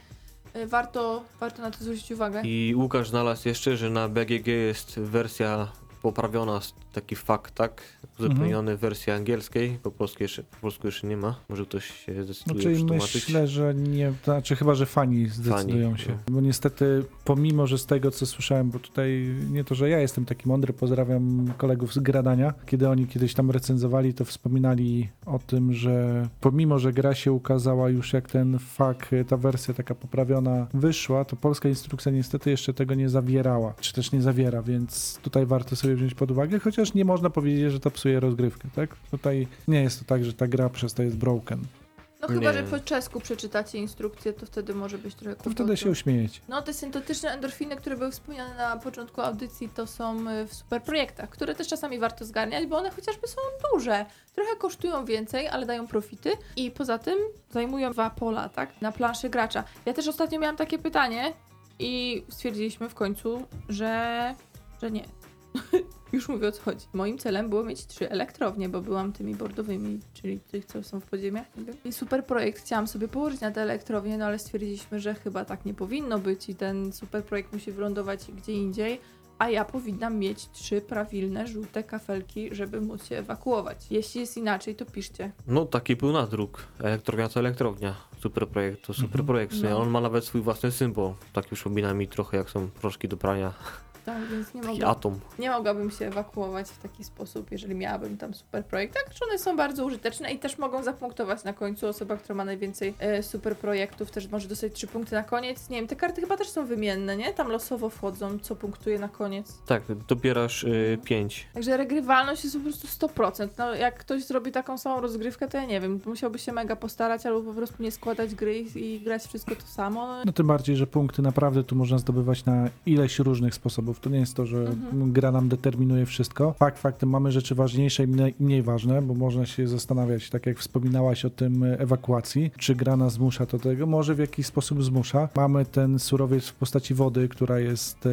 y, warto, warto na to zwrócić uwagę. I Łukasz znalazł jeszcze, że na BGG jest wersja poprawiona, taki fakt, tak? Uzupełniony w wersji angielskiej, po polsku, jeszcze, po polsku jeszcze nie ma. Może ktoś się zdecyduje czyli przetłumaczyć. myślę, że nie, znaczy chyba, że fani zdecydują Fani, się. no. Bo niestety, pomimo, że z tego co słyszałem, bo tutaj nie to, że ja jestem taki mądry, pozdrawiam kolegów z Gradania, kiedy oni kiedyś tam recenzowali, to wspominali o tym, że pomimo, że gra się ukazała już jak ten fak, ta wersja taka poprawiona wyszła, to polska instrukcja niestety jeszcze tego nie zawierała, czy też nie zawiera, więc tutaj warto sobie wziąć pod uwagę, chociaż nie można powiedzieć, że to psuje rozgrywkę, tak? Tutaj nie jest to tak, że ta gra przez to jest broken. No chyba, Nie. że po czesku przeczytacie instrukcję, to wtedy może być trochę To kłopotu. wtedy się uśmiejecie. No te syntetyczne endorfiny, które były wspomniane na początku audycji, to są y, w super projektach, które też czasami warto zgarniać, bo one chociażby są duże. Trochę kosztują więcej, ale dają profity i poza tym zajmują dwa pola, tak? Na planszy gracza. Ja też ostatnio miałam takie pytanie i stwierdziliśmy w końcu, że, że nie. Już mówię o co chodzi. Moim celem było mieć trzy elektrownie, bo byłam tymi bordowymi, czyli tych, co są w podziemiach. I super projekt chciałam sobie położyć na te elektrownie, no ale stwierdziliśmy, że chyba tak nie powinno być i ten super projekt musi wylądować gdzie indziej, a ja powinnam mieć trzy prawilne, żółte kafelki, żeby móc się ewakuować. Jeśli jest inaczej, to piszcie. No taki był nadruk. Elektrownia to elektrownia. Super projekt to super Mhm. projekt. No. On ma nawet swój własny symbol. Tak już przypomina mi trochę jak są proszki do prania. Tak, więc nie Taki atom. Nie mogłabym się ewakuować w taki sposób, jeżeli miałabym tam super projekt. Tak, że one są bardzo użyteczne i też mogą zapunktować na końcu. Osoba, która ma najwięcej e, super projektów, też może dostać trzy punkty na koniec. Nie wiem, te karty chyba też są wymienne, nie? Tam losowo wchodzą, co punktuje na koniec. Tak, dobierasz y, 5. Także regrywalność jest po prostu 100%. No, jak ktoś zrobi taką samą rozgrywkę, to ja nie wiem, musiałby się mega postarać albo po prostu nie składać gry i, i grać wszystko to samo. No, No tym bardziej, że punkty naprawdę tu można zdobywać na ileś różnych sposobów. To nie jest to, że Mhm. gra nam determinuje wszystko. Fakt faktem mamy rzeczy ważniejsze i mniej, mniej ważne, bo można się zastanawiać, tak jak wspominałaś o tym e, ewakuacji, czy gra nas zmusza do tego, może w jakiś sposób zmusza. Mamy ten surowiec w postaci wody, która jest, e,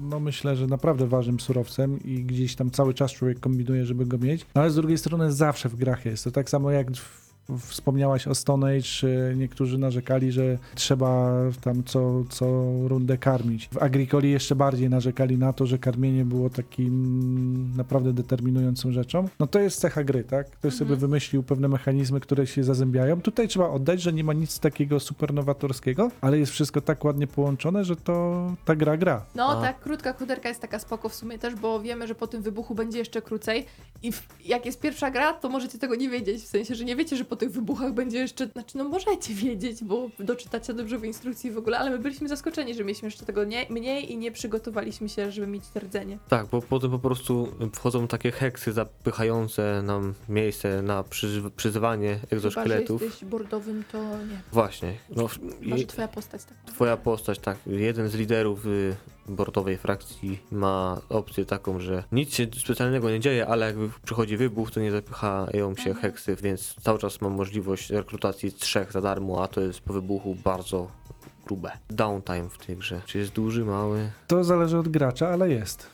no myślę, że naprawdę ważnym surowcem i gdzieś tam cały czas człowiek kombinuje, żeby go mieć, no, ale z drugiej strony zawsze w grach jest. To tak samo jak w Wspomniałaś o Stone Age, e, niektórzy narzekali, że trzeba tam co, co rundę karmić. W Agricoli jeszcze bardziej narzekali na to, że karmienie było takim naprawdę determinującą rzeczą. No to jest cecha gry, tak? Ktoś sobie Mhm. wymyślił pewne mechanizmy, które się zazębiają. Tutaj trzeba oddać, że nie ma nic takiego super nowatorskiego, ale jest wszystko tak ładnie połączone, że to ta gra gra. No, A. tak, krótka chuderka jest taka spoko w sumie też, bo wiemy, że po tym wybuchu będzie jeszcze krócej i w, jak jest pierwsza gra, to możecie tego nie wiedzieć, w sensie, że nie wiecie, że po tych wybuchach będzie jeszcze, znaczy no możecie wiedzieć, bo doczytacie dobrze w instrukcji w ogóle, ale my byliśmy zaskoczeni, że mieliśmy jeszcze tego nie, mniej i nie przygotowaliśmy się, żeby mieć to rdzenie. Tak, bo potem po prostu wchodzą takie heksy zapychające nam miejsce na przyz- przyzywanie Chyba, że egzoszkieletów. jesteś bordowym, to nie. Właśnie. No, Chyba, i, twoja postać tak. twoja postać, tak. Jeden z liderów y, bordowej frakcji ma opcję taką, że nic się specjalnego nie dzieje, ale jak przychodzi wybuch, to nie zapychają się Mhm. heksy, więc cały czas mam możliwość rekrutacji trzech za darmo, a to jest po wybuchu bardzo grube. Downtime w tej grze. Czy jest duży, mały? To zależy od gracza, ale jest.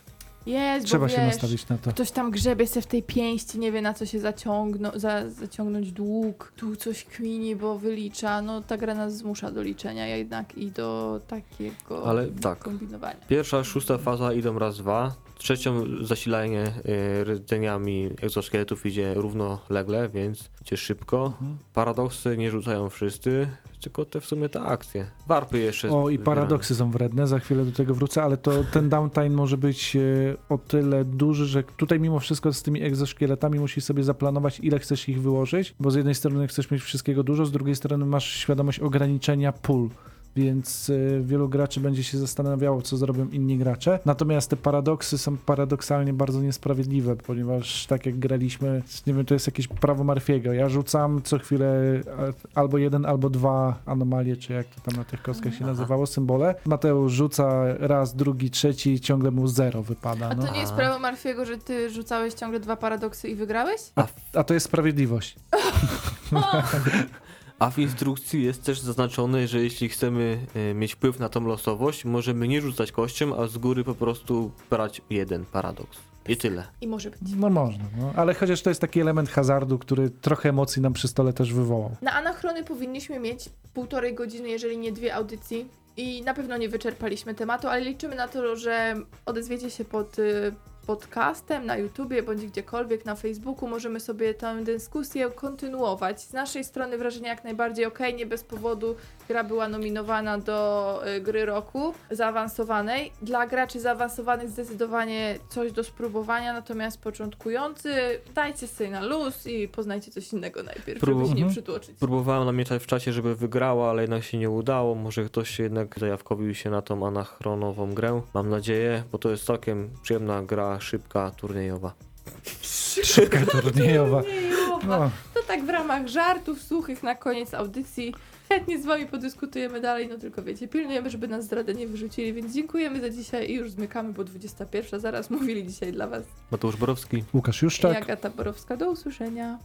Jest, Trzeba bo się wiesz, nastawić na to. Ktoś tam grzebie se w tej pięści, nie wie na co się zaciągną, za, zaciągnąć dług, tu coś kmini, bo wylicza. No ta gra nas zmusza do liczenia jednak i do takiego Ale tak. kombinowania. Pierwsza, szósta faza idą raz, dwa. Trzecią zasilanie y, rdzeniami egzoszkieletów idzie równolegle, więc idzie szybko. Mhm. Paradoksy nie rzucają wszyscy. tylko te w sumie te akcje. Warpy jeszcze. O, i paradoksy są wredne, za chwilę do tego wrócę, ale to ten downtime może być e, o tyle duży, że tutaj mimo wszystko z tymi egzoszkieletami musisz sobie zaplanować, ile chcesz ich wyłożyć, bo z jednej strony chcesz mieć wszystkiego dużo, z drugiej strony masz świadomość ograniczenia pól. Więc e, wielu graczy będzie się zastanawiało, co zrobią inni gracze. Natomiast te paradoksy są paradoksalnie bardzo niesprawiedliwe, ponieważ tak jak graliśmy, nie wiem, to jest jakieś prawo Marfiego. Ja rzucam co chwilę albo jeden, albo dwa anomalie, czy jak to tam na tych kostkach się nazywało, symbole. Mateusz rzuca raz, drugi, trzeci i ciągle mu zero wypada. A No. to nie jest prawo Marfiego, że ty rzucałeś ciągle dwa paradoksy i wygrałeś? A, a to jest sprawiedliwość. A w instrukcji jest też zaznaczone, że jeśli chcemy e, mieć wpływ na tą losowość, możemy nie rzucać kością, a z góry po prostu brać jeden paradoks. I tyle. I może być. No można, no. ale chociaż to jest taki element hazardu, który trochę emocji nam przy stole też wywołał. Na anachrony powinniśmy mieć półtorej godziny, jeżeli nie dwie audycji. I na pewno nie wyczerpaliśmy tematu, ale liczymy na to, że odezwiecie się pod y, podcastem na YouTubie bądź gdziekolwiek na Facebooku. Możemy sobie tę dyskusję kontynuować. Z naszej strony wrażenie jak najbardziej ok, nie bez powodu gra była nominowana do y, gry roku zaawansowanej. Dla graczy zaawansowanych zdecydowanie coś do spróbowania, natomiast początkujący dajcie sobie na luz i poznajcie coś innego najpierw, Prób- żeby się nie Mhm. przytłoczyć. Próbowałem namieszać w czasie, żeby wygrała, ale jednak się nie udało. Może ktoś się jednak zajawkowił się na tą anachronową grę. Mam nadzieję, bo to jest całkiem przyjemna gra, szybka, turniejowa. Szybka turniejowa. Turniejowa. No, To tak w ramach żartów suchych na koniec audycji. Chętnie z wami podyskutujemy dalej, no tylko wiecie, pilnujemy, żeby nas zdradę nie wyrzucili, więc dziękujemy za dzisiaj i już zmykamy, bo 21. Zaraz mówili dzisiaj dla was Mateusz Borowski. Łukasz i Juszczak. Agata Borowska. Do usłyszenia.